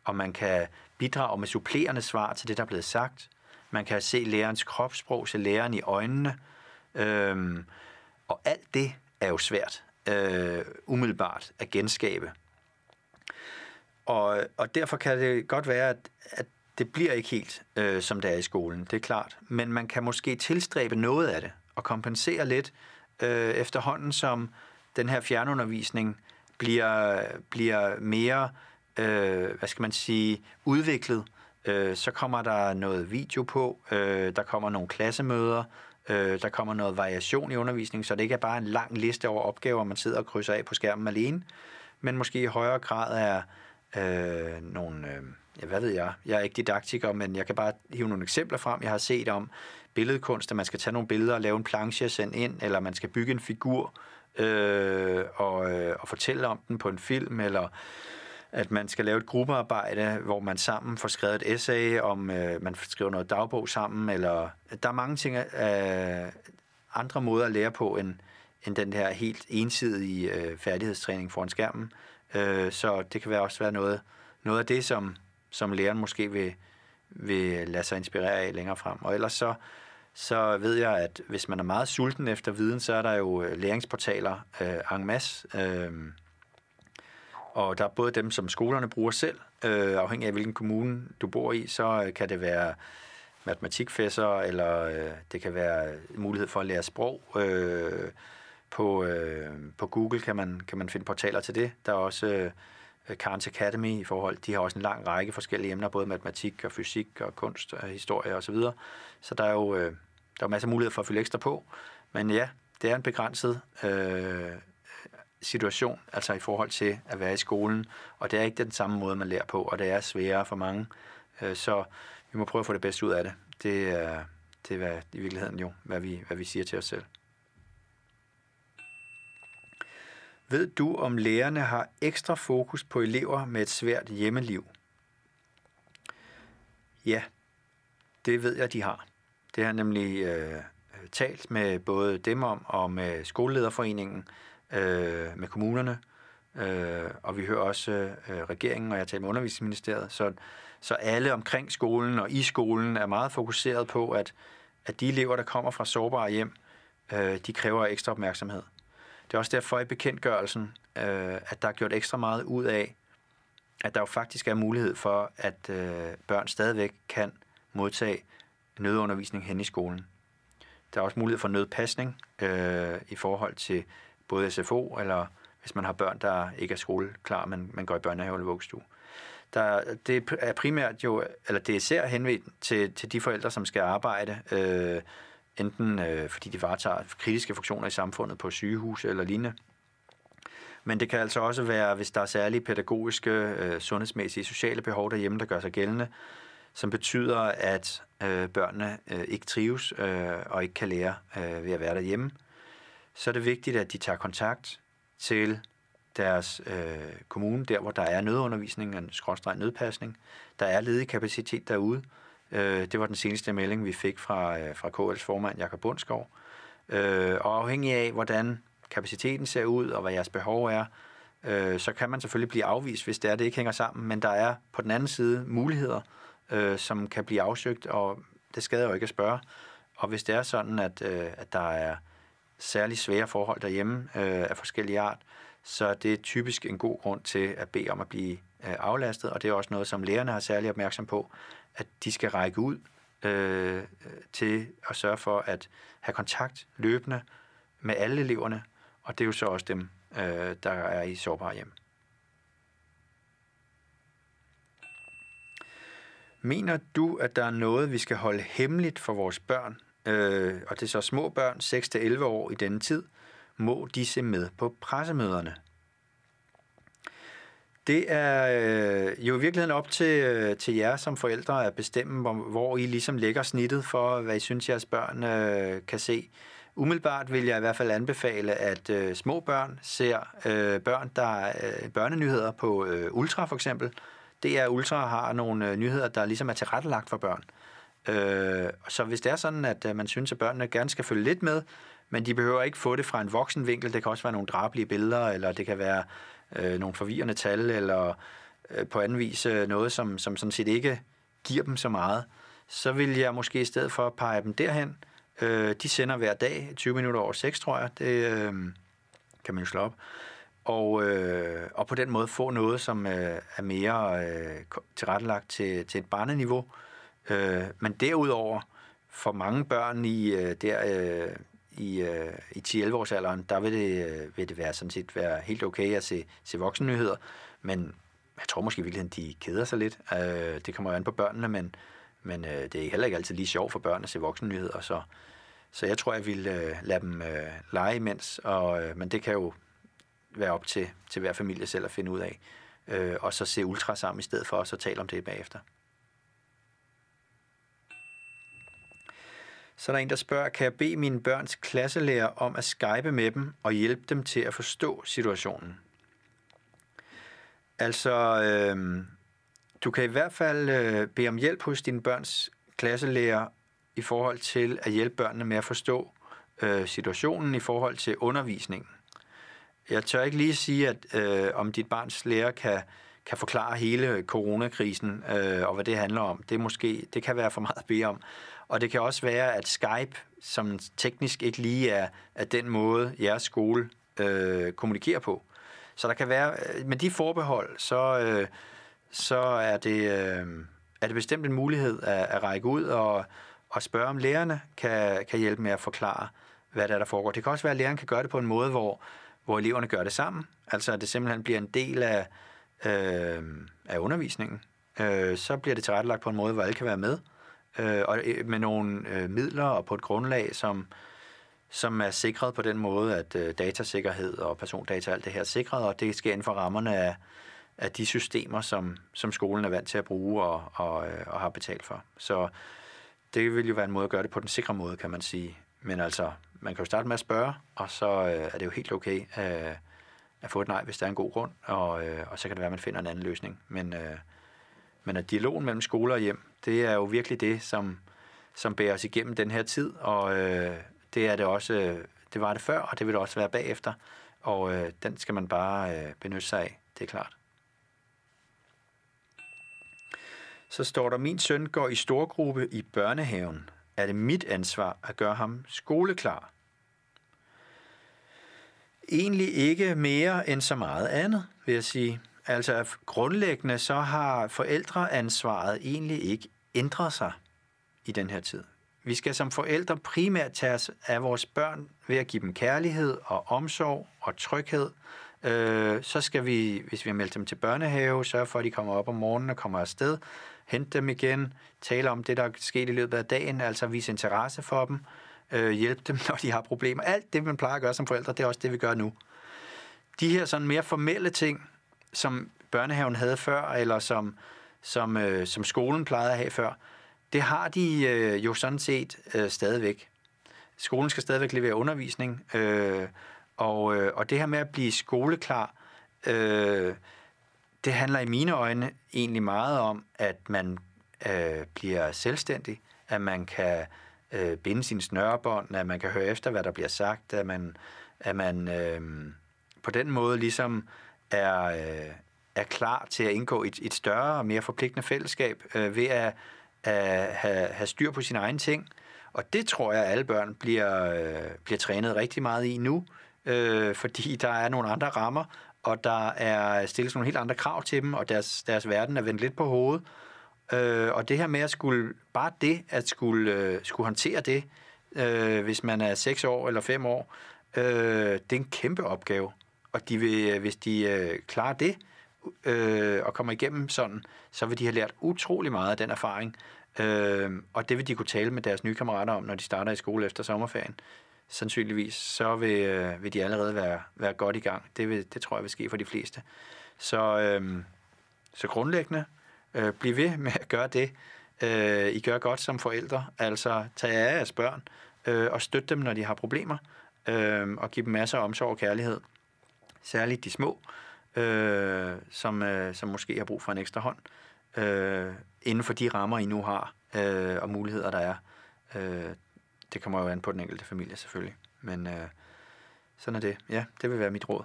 og man kan bidrage med supplerende svar til det, der er blevet sagt. Man kan se lærerens kropssprog, se læreren i øjnene. Øhm, og alt det er jo svært øh, umiddelbart at genskabe. Og, og derfor kan det godt være, at, at det bliver ikke helt, øh, som det er i skolen, det er klart. Men man kan måske tilstræbe noget af det, og kompensere lidt øh, efterhånden, som den her fjernundervisning bliver, bliver mere, øh, hvad skal man sige, udviklet. Øh, så kommer der noget video på, øh, der kommer nogle klassemøder, øh, der kommer noget variation i undervisningen, så det ikke er bare en lang liste over opgaver, man sidder og krydser af på skærmen alene, men måske i højere grad er øh, nogle, øh, ja, hvad ved jeg, jeg er ikke didaktiker, men jeg kan bare hive nogle eksempler frem, jeg har set om billedkunst, at man skal tage nogle billeder og lave en planche og sende ind, eller man skal bygge en figur øh, og, øh, og fortælle om den på en film, eller at man skal lave et gruppearbejde, hvor man sammen får skrevet et essay, om øh, man skriver noget dagbog sammen, eller der er mange ting, øh, andre måder at lære på, end, end den her helt ensidige øh, færdighedstræning foran skærmen. Øh, så det kan være også være noget, noget af det, som, som læreren måske vil, vil lade sig inspirere af længere frem. Og ellers så, så ved jeg, at hvis man er meget sulten efter viden, så er der jo øh, læringsportaler øh, en masse. Øh, og der er både dem, som skolerne bruger selv, øh, afhængig af hvilken kommune du bor i, så øh, kan det være matematikfæsser, eller øh, det kan være mulighed for at lære sprog. Øh, på, øh, på Google kan man, kan man finde portaler til det. Der er også øh, Øh, Carnes Academy i forhold, de har også en lang række forskellige emner, både matematik og fysik og kunst og historie osv. Så, videre. så der er jo øh, der er masser af muligheder for at fylde ekstra på. Men ja, det er en begrænset øh, situation, altså i forhold til at være i skolen, og det er ikke den samme måde, man lærer på, og det er sværere for mange. Øh, så vi må prøve at få det bedste ud af det. Det er, det er i virkeligheden jo, hvad vi, hvad vi siger til os selv. Ved du, om lærerne har ekstra fokus på elever med et svært hjemmeliv? Ja, det ved jeg, de har. Det har nemlig øh, talt med både dem om og med skolelederforeningen, øh, med kommunerne, øh, og vi hører også øh, regeringen, og jeg taler med undervisningsministeriet, så, så alle omkring skolen og i skolen er meget fokuseret på, at, at de elever, der kommer fra sårbare hjem, øh, de kræver ekstra opmærksomhed. Det er også derfor i bekendtgørelsen, øh, at der er gjort ekstra meget ud af, at der jo faktisk er mulighed for, at øh, børn stadigvæk kan modtage nødundervisning hen i skolen. Der er også mulighed for nødpasning øh, i forhold til både SFO, eller hvis man har børn, der ikke er skoleklar, men man går i børnehave eller vuggestue. Der, det er primært jo, eller det er især henvendt til, til de forældre, som skal arbejde, øh, enten øh, fordi de varetager kritiske funktioner i samfundet på sygehus eller lignende. Men det kan altså også være, hvis der er særlige pædagogiske, øh, sundhedsmæssige, sociale behov derhjemme, der gør sig gældende, som betyder, at øh, børnene øh, ikke trives øh, og ikke kan lære øh, ved at være derhjemme så er det vigtigt, at de tager kontakt til deres øh, kommune, der hvor der er nødundervisning, en skråstreg nødpasning. Der er ledig kapacitet derude. Øh, Øh, det var den seneste melding, vi fik fra, øh, fra KL's formand, Jakob Bundskov. Øh, og afhængig af, hvordan kapaciteten ser ud, og hvad jeres behov er, øh, så kan man selvfølgelig blive afvist, hvis det er, det ikke hænger sammen. Men der er på den anden side muligheder, øh, som kan blive afsøgt, og det skader jo ikke at spørge. Og hvis det er sådan, at, øh, at der er særlig svære forhold derhjemme øh, af forskellige art, så det er typisk en god grund til at bede om at blive øh, aflastet, og det er også noget, som lærerne har særlig opmærksom på, at de skal række ud øh, til at sørge for at have kontakt løbende med alle eleverne, og det er jo så også dem, øh, der er i sårbare hjem. Mener du, at der er noget, vi skal holde hemmeligt for vores børn, øh, og det er så små børn, 6-11 år i denne tid, må de se med på pressemøderne? Det er øh, jo i virkeligheden op til, øh, til jer som forældre at bestemme, hvor, hvor I ligesom lægger snittet for, hvad I synes, jeres børn øh, kan se. Umiddelbart vil jeg i hvert fald anbefale, at øh, små børn ser øh, børn, der er øh, børnenyheder på øh, Ultra for eksempel. Det er Ultra har nogle øh, nyheder, der ligesom er tilrettelagt for børn. Øh, så hvis det er sådan, at øh, man synes, at børnene gerne skal følge lidt med, men de behøver ikke få det fra en voksen vinkel. Det kan også være nogle drabelige billeder, eller det kan være øh, nogle forvirrende tal, eller øh, på anden vis øh, noget, som, som sådan set ikke giver dem så meget. Så vil jeg måske i stedet for pege dem derhen. Øh, de sender hver dag, 20 minutter over 6, tror jeg. Det øh, kan man jo slå op. Og, øh, og på den måde få noget, som øh, er mere øh, tilrettelagt til, til et barneniveau. Øh, men derudover, for mange børn i øh, der, øh, i, øh, i 10-11 års alderen, der vil det, øh, vil det være sådan set være helt okay at se, se voksennyheder, men jeg tror måske i virkeligheden, de keder sig lidt. Øh, det kommer jo an på børnene, men, men øh, det er heller ikke altid lige sjovt for børn at se voksennyheder, så, så jeg tror, jeg vil øh, lade dem øh, lege imens, og, øh, men det kan jo være op til, til hver familie selv at finde ud af. Øh, og så se ultra sammen i stedet for, og så tale om det bagefter. Så er der en, der spørger, kan jeg bede mine børns klasselærer om at skype med dem og hjælpe dem til at forstå situationen? Altså, øh, du kan i hvert fald øh, bede om hjælp hos dine børns klasselærer i forhold til at hjælpe børnene med at forstå øh, situationen i forhold til undervisningen. Jeg tør ikke lige sige, at øh, om dit barns lærer kan, kan forklare hele coronakrisen øh, og hvad det handler om. Det, måske, det kan være for meget at bede om. Og det kan også være, at Skype, som teknisk ikke lige er, er den måde, jeres skole øh, kommunikerer på. Så der kan være, øh, med de forbehold, så, øh, så er, det, øh, er det bestemt en mulighed at, at række ud og, og spørge, om lærerne kan, kan hjælpe med at forklare, hvad der, er, der foregår. Det kan også være, at læreren kan gøre det på en måde, hvor, hvor eleverne gør det sammen. Altså, at det simpelthen bliver en del af, øh, af undervisningen. Øh, så bliver det tilrettelagt på en måde, hvor alle kan være med øh, og øh, med nogle øh, midler og på et grundlag, som, som er sikret på den måde, at øh, datasikkerhed og persondata og alt det her er sikret, og det sker inden for rammerne af, af de systemer, som, som skolen er vant til at bruge og, og, øh, og har betalt for. Så det vil jo være en måde at gøre det på den sikre måde, kan man sige. Men altså, man kan jo starte med at spørge, og så øh, er det jo helt okay øh, at få et nej, hvis der er en god grund, og, øh, og så kan det være, at man finder en anden løsning. Men, øh, men at dialogen mellem skoler og hjem, det er jo virkelig det, som, som bærer os igennem den her tid, og øh, det er det også, øh, det var det før, og det vil det også være bagefter, og øh, den skal man bare øh, benytte sig af, det er klart. Så står der, min søn går i storgruppe i børnehaven. Er det mit ansvar at gøre ham skoleklar? Egentlig ikke mere end så meget andet, vil jeg sige. Altså grundlæggende så har forældreansvaret egentlig ikke ændret sig i den her tid. Vi skal som forældre primært tage os af vores børn ved at give dem kærlighed og omsorg og tryghed. Øh, så skal vi, hvis vi har meldt dem til børnehave, sørge for, at de kommer op om morgenen og kommer afsted, hente dem igen, tale om det, der er sket i løbet af dagen, altså vise interesse for dem, øh, hjælpe dem, når de har problemer. Alt det, man plejer at gøre som forældre, det er også det, vi gør nu. De her sådan mere formelle ting, som børnehaven havde før, eller som, som, øh, som skolen plejede at have før, det har de øh, jo sådan set øh, stadigvæk. Skolen skal stadigvæk levere undervisning, øh, og, øh, og det her med at blive skoleklar, øh, det handler i mine øjne egentlig meget om, at man øh, bliver selvstændig, at man kan øh, binde sine snørebånd, at man kan høre efter, hvad der bliver sagt, at man, at man øh, på den måde ligesom er, øh, er klar til at indgå et, et større og mere forpligtende fællesskab øh, ved at, at have, have styr på sine egne ting. Og det tror jeg, at alle børn bliver, øh, bliver trænet rigtig meget i nu, øh, fordi der er nogle andre rammer, og der er stillet nogle helt andre krav til dem, og deres, deres verden er vendt lidt på hovedet. Øh, og det her med at skulle, bare det, at skulle, øh, skulle håndtere det, øh, hvis man er 6 år eller 5 år, øh, det er en kæmpe opgave. Og de vil, øh, hvis de øh, klarer det, øh, og kommer igennem sådan, så vil de have lært utrolig meget af den erfaring. Øh, og det vil de kunne tale med deres nye kammerater om, når de starter i skole efter sommerferien. Sandsynligvis, så vil, øh, vil de allerede være, være godt i gang. Det, vil, det tror jeg vil ske for de fleste. Så, øh, så grundlæggende, øh, bliv ved med at gøre det, øh, I gør godt som forældre. Altså, tag af jeres børn øh, og støt dem, når de har problemer, øh, og giv dem masser af omsorg og kærlighed. Særligt de små, øh, som, øh, som måske har brug for en ekstra hånd, øh, inden for de rammer, I nu har, øh, og muligheder, der er. Øh, det kommer jo an på den enkelte familie, selvfølgelig. Men øh, sådan er det. Ja, det vil være mit råd.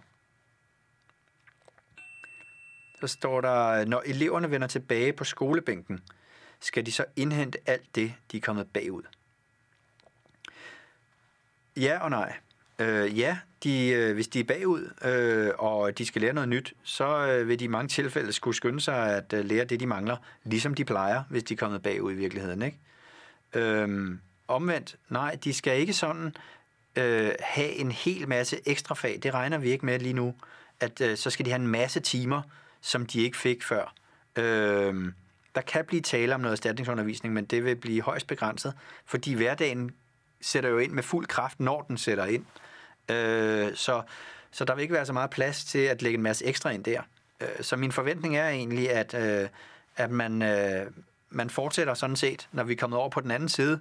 Så står der, når eleverne vender tilbage på skolebænken, skal de så indhente alt det, de er kommet bagud? Ja og nej. Øh, ja, de, øh, hvis de er bagud, øh, og de skal lære noget nyt, så øh, vil de i mange tilfælde skulle skynde sig at øh, lære det, de mangler, ligesom de plejer, hvis de er kommet bagud i virkeligheden. Ikke? Øh, omvendt, nej, de skal ikke sådan øh, have en hel masse ekstra fag. Det regner vi ikke med lige nu. At øh, så skal de have en masse timer, som de ikke fik før. Øh, der kan blive tale om noget erstatningsundervisning, men det vil blive højst begrænset, fordi hverdagen sætter jo ind med fuld kraft, når den sætter ind. Øh, så, så der vil ikke være så meget plads til at lægge en masse ekstra ind der. Øh, så min forventning er egentlig, at, øh, at man, øh, man fortsætter sådan set, når vi er kommet over på den anden side.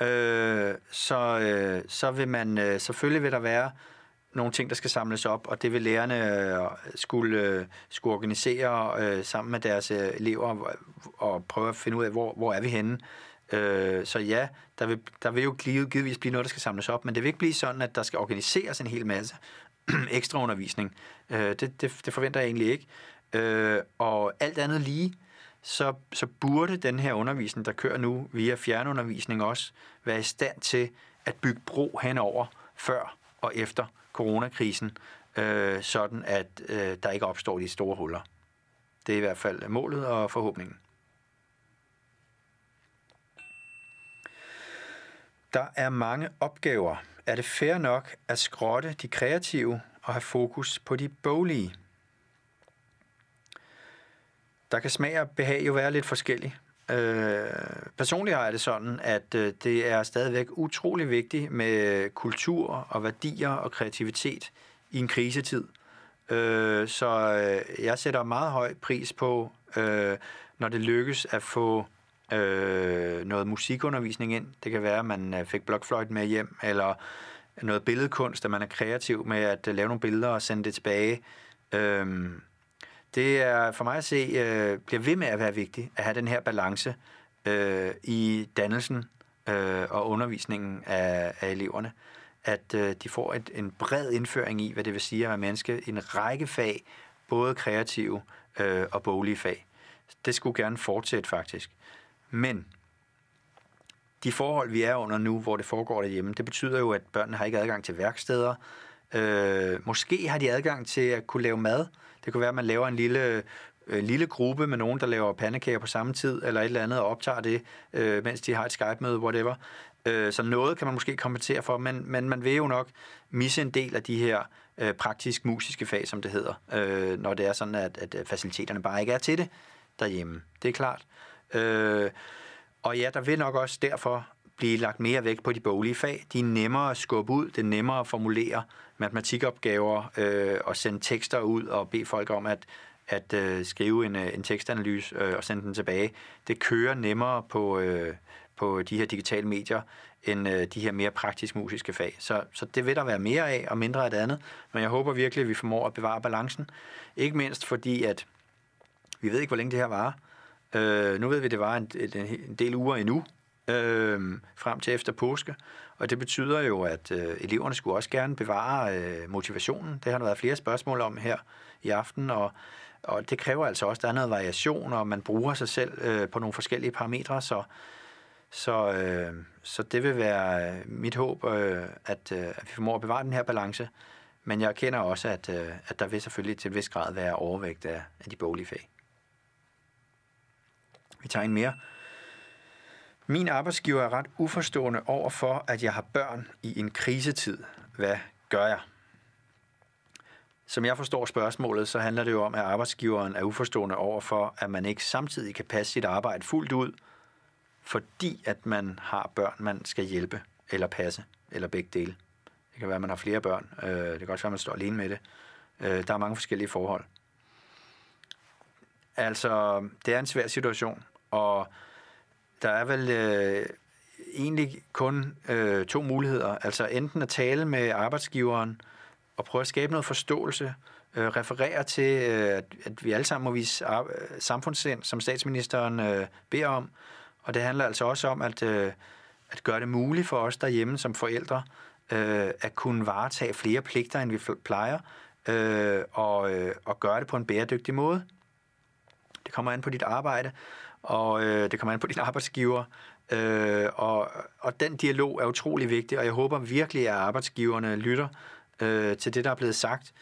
Øh, så, øh, så vil man, øh, selvfølgelig vil der være nogle ting, der skal samles op, og det vil lærerne øh, skulle, øh, skulle organisere øh, sammen med deres elever og prøve at finde ud af, hvor, hvor er vi henne. Øh, så ja, der vil, der vil jo givetvis blive noget, der skal samles op, men det vil ikke blive sådan, at der skal organiseres en hel masse ekstra undervisning. Øh, det, det, det forventer jeg egentlig ikke. Øh, og alt andet lige, så, så burde den her undervisning, der kører nu via fjernundervisning også, være i stand til at bygge bro henover før og efter coronakrisen, øh, sådan at øh, der ikke opstår de store huller. Det er i hvert fald målet og forhåbningen. Der er mange opgaver. Er det fair nok at skrotte de kreative og have fokus på de boglige? Der kan smag og behag jo være lidt forskellige. Øh, personligt har jeg det sådan, at øh, det er stadigvæk utrolig vigtigt med kultur og værdier og kreativitet i en krisetid. Øh, så øh, jeg sætter meget høj pris på, øh, når det lykkes at få øh, noget musikundervisning ind. Det kan være, at man fik fik blokfløjt med hjem, eller noget billedkunst, at man er kreativ med at øh, lave nogle billeder og sende det tilbage. Øh, det er for mig at se, øh, bliver ved med at være vigtigt at have den her balance øh, i dannelsen øh, og undervisningen af, af eleverne. At øh, de får et, en bred indføring i, hvad det vil sige at være menneske. En række fag, både kreative øh, og boglige fag. Det skulle gerne fortsætte faktisk. Men de forhold, vi er under nu, hvor det foregår derhjemme, det betyder jo, at børnene har ikke adgang til værksteder. Øh, måske har de adgang til at kunne lave mad. Det kunne være, at man laver en lille, øh, lille gruppe med nogen, der laver pandekager på samme tid, eller et eller andet, og optager det, øh, mens de har et Skype-møde, whatever. Øh, så noget kan man måske kompensere for, men, men man vil jo nok misse en del af de her øh, praktisk-musiske fag, som det hedder, øh, når det er sådan, at, at faciliteterne bare ikke er til det derhjemme. Det er klart. Øh, og ja, der vil nok også derfor blive lagt mere vægt på de boglige fag. De er nemmere at skubbe ud, det er nemmere at formulere matematikopgaver øh, og sende tekster ud og bede folk om at, at øh, skrive en, øh, en tekstanalyse øh, og sende den tilbage. Det kører nemmere på, øh, på de her digitale medier end øh, de her mere praktisk musiske fag. Så, så det vil der være mere af og mindre af det andet. Men jeg håber virkelig, at vi formår at bevare balancen. Ikke mindst fordi, at vi ved ikke, hvor længe det her varer. Øh, nu ved vi, at det var en, en, en del uger endnu, øh, frem til efter påske. Og det betyder jo, at øh, eleverne skulle også gerne bevare øh, motivationen. Det har der været flere spørgsmål om her i aften, og, og det kræver altså også, at der er noget variation, og man bruger sig selv øh, på nogle forskellige parametre, så, så, øh, så det vil være øh, mit håb, øh, at, øh, at vi formår at bevare den her balance. Men jeg kender også, at, øh, at der vil selvfølgelig til en vis grad være overvægt af, af de boglige fag. Vi tager en mere. Min arbejdsgiver er ret uforstående over for, at jeg har børn i en krisetid. Hvad gør jeg? Som jeg forstår spørgsmålet, så handler det jo om, at arbejdsgiveren er uforstående over for, at man ikke samtidig kan passe sit arbejde fuldt ud, fordi at man har børn, man skal hjælpe eller passe, eller begge dele. Det kan være, at man har flere børn. Øh, det kan også være, at man står alene med det. Øh, der er mange forskellige forhold. Altså, det er en svær situation, og der er vel øh, egentlig kun øh, to muligheder. Altså enten at tale med arbejdsgiveren og prøve at skabe noget forståelse, øh, referere til, øh, at, at vi alle sammen må vise ar- samfundssind, som statsministeren øh, beder om. Og det handler altså også om at, øh, at gøre det muligt for os derhjemme som forældre øh, at kunne varetage flere pligter, end vi plejer, øh, og, øh, og gøre det på en bæredygtig måde. Det kommer an på dit arbejde, og øh, det kommer an på din arbejdsgiver. Øh, og, og den dialog er utrolig vigtig, og jeg håber virkelig, at arbejdsgiverne lytter øh, til det, der er blevet sagt,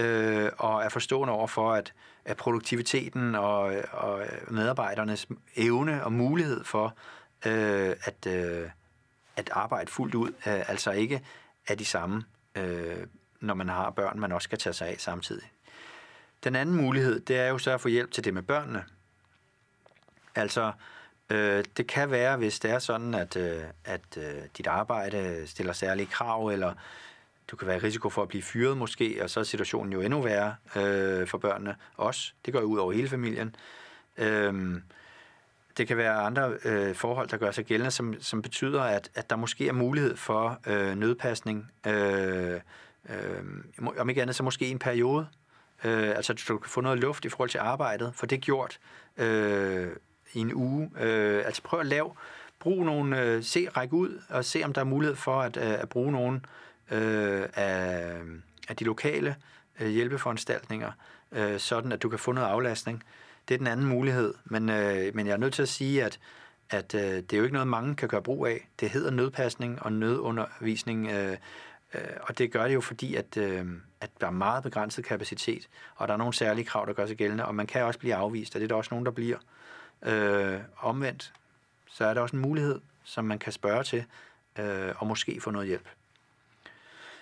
øh, og er forstående over for, at, at produktiviteten og, og medarbejdernes evne og mulighed for øh, at, øh, at arbejde fuldt ud, øh, altså ikke er de samme, øh, når man har børn, man også skal tage sig af samtidig. Den anden mulighed, det er jo så at få hjælp til det med børnene. Altså, øh, det kan være, hvis det er sådan, at, øh, at øh, dit arbejde stiller særlige krav, eller du kan være i risiko for at blive fyret måske, og så er situationen jo endnu værre øh, for børnene også. Det går jo ud over hele familien. Øh, det kan være andre øh, forhold, der gør sig gældende, som, som betyder, at, at der måske er mulighed for øh, nødpasning. Øh, øh, om ikke andet, så måske en periode. Øh, altså, du kan få noget luft i forhold til arbejdet, for det er gjort øh, i en uge. Øh, altså, prøv at lave, brug nogle, øh, se, række ud, og se, om der er mulighed for at, øh, at bruge nogle øh, af, af de lokale øh, hjælpeforanstaltninger, øh, sådan at du kan få noget aflastning. Det er den anden mulighed, men, øh, men jeg er nødt til at sige, at, at øh, det er jo ikke noget, mange kan gøre brug af. Det hedder nødpasning og nødundervisning, øh, øh, og det gør det jo fordi, at, øh, at der er meget begrænset kapacitet, og der er nogle særlige krav, der gør sig gældende, og man kan også blive afvist, og det er der også nogen, der bliver. Øh, omvendt, så er der også en mulighed, som man kan spørge til, øh, og måske få noget hjælp.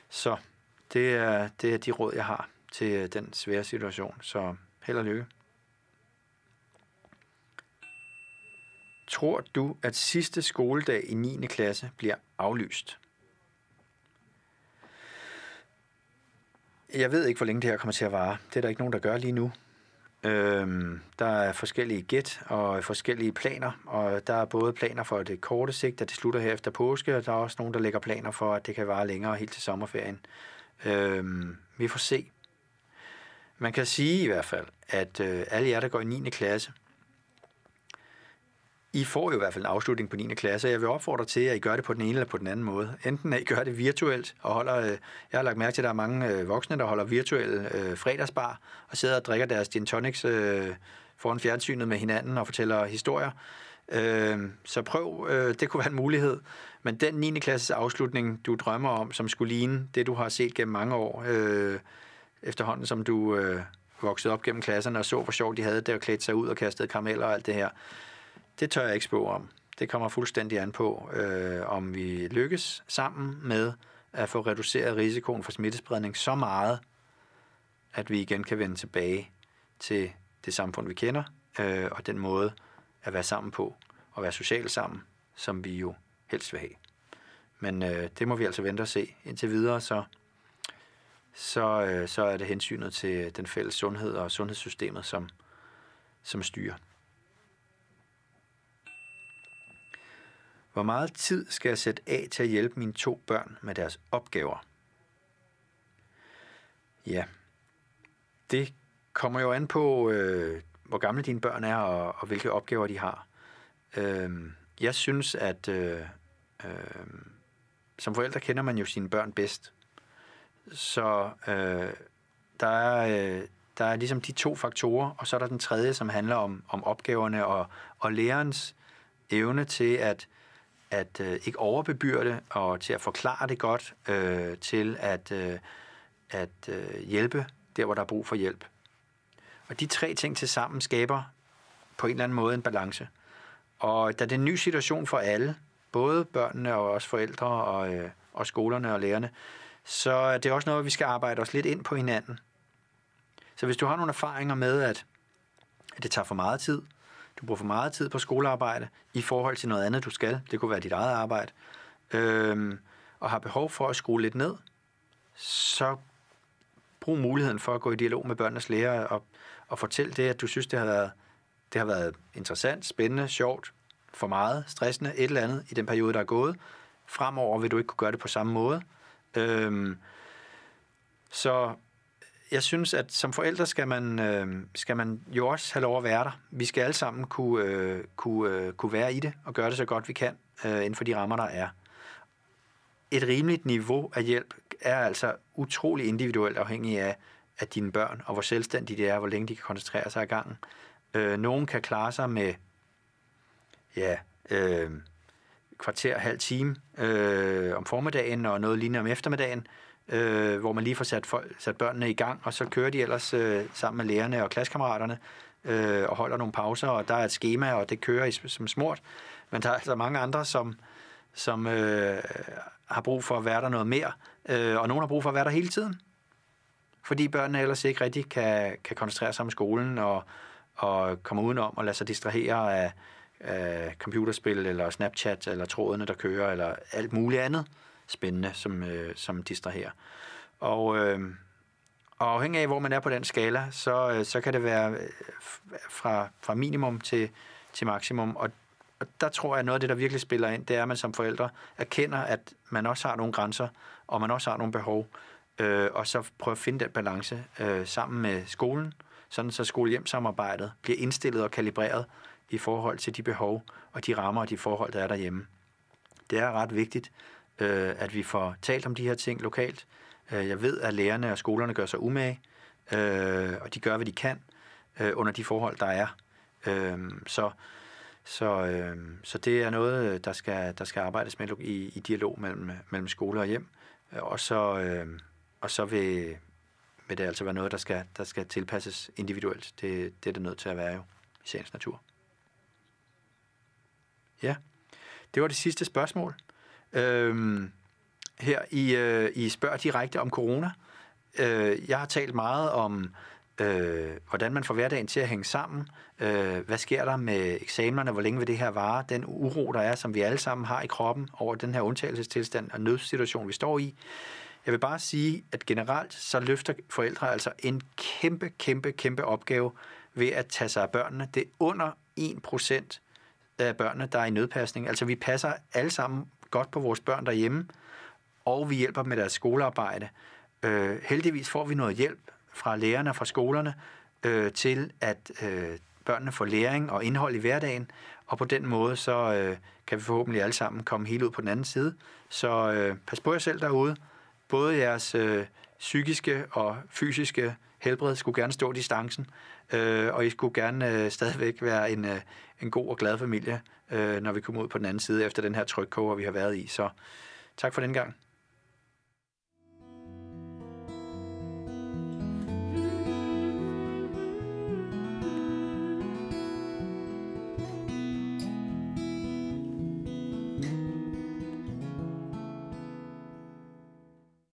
Så det er, det er de råd, jeg har til øh, den svære situation. Så held og lykke. Tror du, at sidste skoledag i 9. klasse bliver aflyst? Jeg ved ikke, hvor længe det her kommer til at vare. Det er der ikke nogen, der gør lige nu. Øhm, der er forskellige gæt og forskellige planer, og der er både planer for det korte sigt, at det slutter her efter påske, og der er også nogen, der lægger planer for, at det kan vare længere helt til sommerferien. Øhm, vi får se. Man kan sige i hvert fald, at øh, alle jer, der går i 9. klasse, i får jo i hvert fald en afslutning på 9. klasse, og jeg vil opfordre til, at I gør det på den ene eller på den anden måde. Enten at I gør det virtuelt, og holder, øh, jeg har lagt mærke til, at der er mange øh, voksne, der holder virtuelle øh, fredagsbar, og sidder og drikker deres gin tonics øh, foran fjernsynet med hinanden og fortæller historier. Øh, så prøv, øh, det kunne være en mulighed. Men den 9. klasses afslutning, du drømmer om, som skulle ligne det, du har set gennem mange år, øh, efterhånden som du øh, voksede op gennem klasserne og så, hvor sjovt de havde det og klædte sig ud og kastede karameller og alt det her, det tør jeg ikke spå om. Det kommer fuldstændig an på, øh, om vi lykkes sammen med at få reduceret risikoen for smittespredning så meget, at vi igen kan vende tilbage til det samfund, vi kender, øh, og den måde at være sammen på, og være socialt sammen, som vi jo helst vil have. Men øh, det må vi altså vente og se. Indtil videre, så, så, øh, så er det hensynet til den fælles sundhed og sundhedssystemet, som, som styrer. Hvor meget tid skal jeg sætte af til at hjælpe mine to børn med deres opgaver? Ja, det kommer jo an på, øh, hvor gamle dine børn er, og, og hvilke opgaver de har. Øh, jeg synes, at øh, øh, som forældre kender man jo sine børn bedst. Så øh, der, er, øh, der er ligesom de to faktorer, og så er der den tredje, som handler om, om opgaverne og, og lærerens evne til at, at øh, ikke overbebyrde og til at forklare det godt, øh, til at, øh, at øh, hjælpe der, hvor der er brug for hjælp. Og de tre ting til sammen skaber på en eller anden måde en balance. Og da det er en ny situation for alle, både børnene og også forældre og, øh, og skolerne og lærerne, så er det også noget, vi skal arbejde os lidt ind på hinanden. Så hvis du har nogle erfaringer med, at, at det tager for meget tid, du bruger for meget tid på skolearbejde i forhold til noget andet, du skal, det kunne være dit eget arbejde, Øhm, og har behov for at skrue lidt ned, så brug muligheden for at gå i dialog med børnenes lærer og, og fortæl det, at du synes, det har været, det har været interessant, spændende, sjovt, for meget, stressende, et eller andet i den periode, der er gået. Fremover vil du ikke kunne gøre det på samme måde. Øhm, så jeg synes, at som forældre skal man, øh, skal man jo også have lov at være der. Vi skal alle sammen kunne, øh, kunne, øh, kunne være i det og gøre det så godt vi kan øh, inden for de rammer, der er. Et rimeligt niveau af hjælp er altså utrolig individuelt afhængig af, af dine børn, og hvor selvstændige de er, hvor længe de kan koncentrere sig i gangen. Øh, nogen kan klare sig med ja, øh, kvarter, halv time øh, om formiddagen og noget lignende om eftermiddagen, øh, øh, hvor man lige får sat, for, sat børnene i gang, og så kører de ellers øh, sammen med lærerne og klassekammeraterne øh, og holder nogle pauser, og der er et schema, og det kører i, som smurt. Men der er altså mange andre, som, som øh, har brug for at være der noget mere, øh, og nogen har brug for at være der hele tiden. Fordi børnene ellers ikke rigtig kan, kan koncentrere sig om skolen og, og komme udenom og lade sig distrahere af, af computerspil eller Snapchat eller trådene, der kører, eller alt muligt andet spændende, som, øh, som distraherer. Og, øh, og afhængig af, hvor man er på den skala, så, øh, så kan det være øh, fra, fra minimum til, til maksimum. Og, og der tror jeg, noget af det, der virkelig spiller ind, det er, at man som forældre erkender, at man også har nogle grænser, og man også har nogle behov, øh, og så prøve at finde den balance øh, sammen med skolen, sådan så skole-hjem-samarbejdet bliver indstillet og kalibreret i forhold til de behov og de rammer og de forhold, der er derhjemme. Det er ret vigtigt, øh, at vi får talt om de her ting lokalt. Øh, jeg ved, at lærerne og skolerne gør sig umage, øh, og de gør, hvad de kan øh, under de forhold, der er. Øh, så så, øh, så det er noget, der skal, der skal arbejdes med i, i dialog mellem, mellem skole og hjem. Øh, og så, øh, og så vil, vil det altså være noget, der skal, der skal tilpasses individuelt. Det, det er det nødt til at være jo i sagens natur. Ja, det var det sidste spørgsmål. Øhm, her i, øh, I Spørg direkte om corona. Øh, jeg har talt meget om, øh, hvordan man får hverdagen til at hænge sammen. Øh, hvad sker der med eksamenerne? Hvor længe vil det her vare? Den uro, der er, som vi alle sammen har i kroppen over den her undtagelsestilstand og nødsituation, vi står i. Jeg vil bare sige, at generelt så løfter forældre altså en kæmpe, kæmpe, kæmpe opgave ved at tage sig af børnene. Det er under 1% af børnene, der er i nødpasning. Altså vi passer alle sammen godt på vores børn derhjemme, og vi hjælper dem med deres skolearbejde. Øh, heldigvis får vi noget hjælp fra lærerne og fra skolerne øh, til, at øh, børnene får læring og indhold i hverdagen, og på den måde så øh, kan vi forhåbentlig alle sammen komme helt ud på den anden side. Så øh, pas på jer selv derude. Både jeres øh, psykiske og fysiske helbred skulle gerne stå distancen, øh, og I skulle gerne øh, stadigvæk være en, øh, en god og glad familie, øh, når vi kommer ud på den anden side efter den her trykkoger, vi har været i. Så tak for den gang.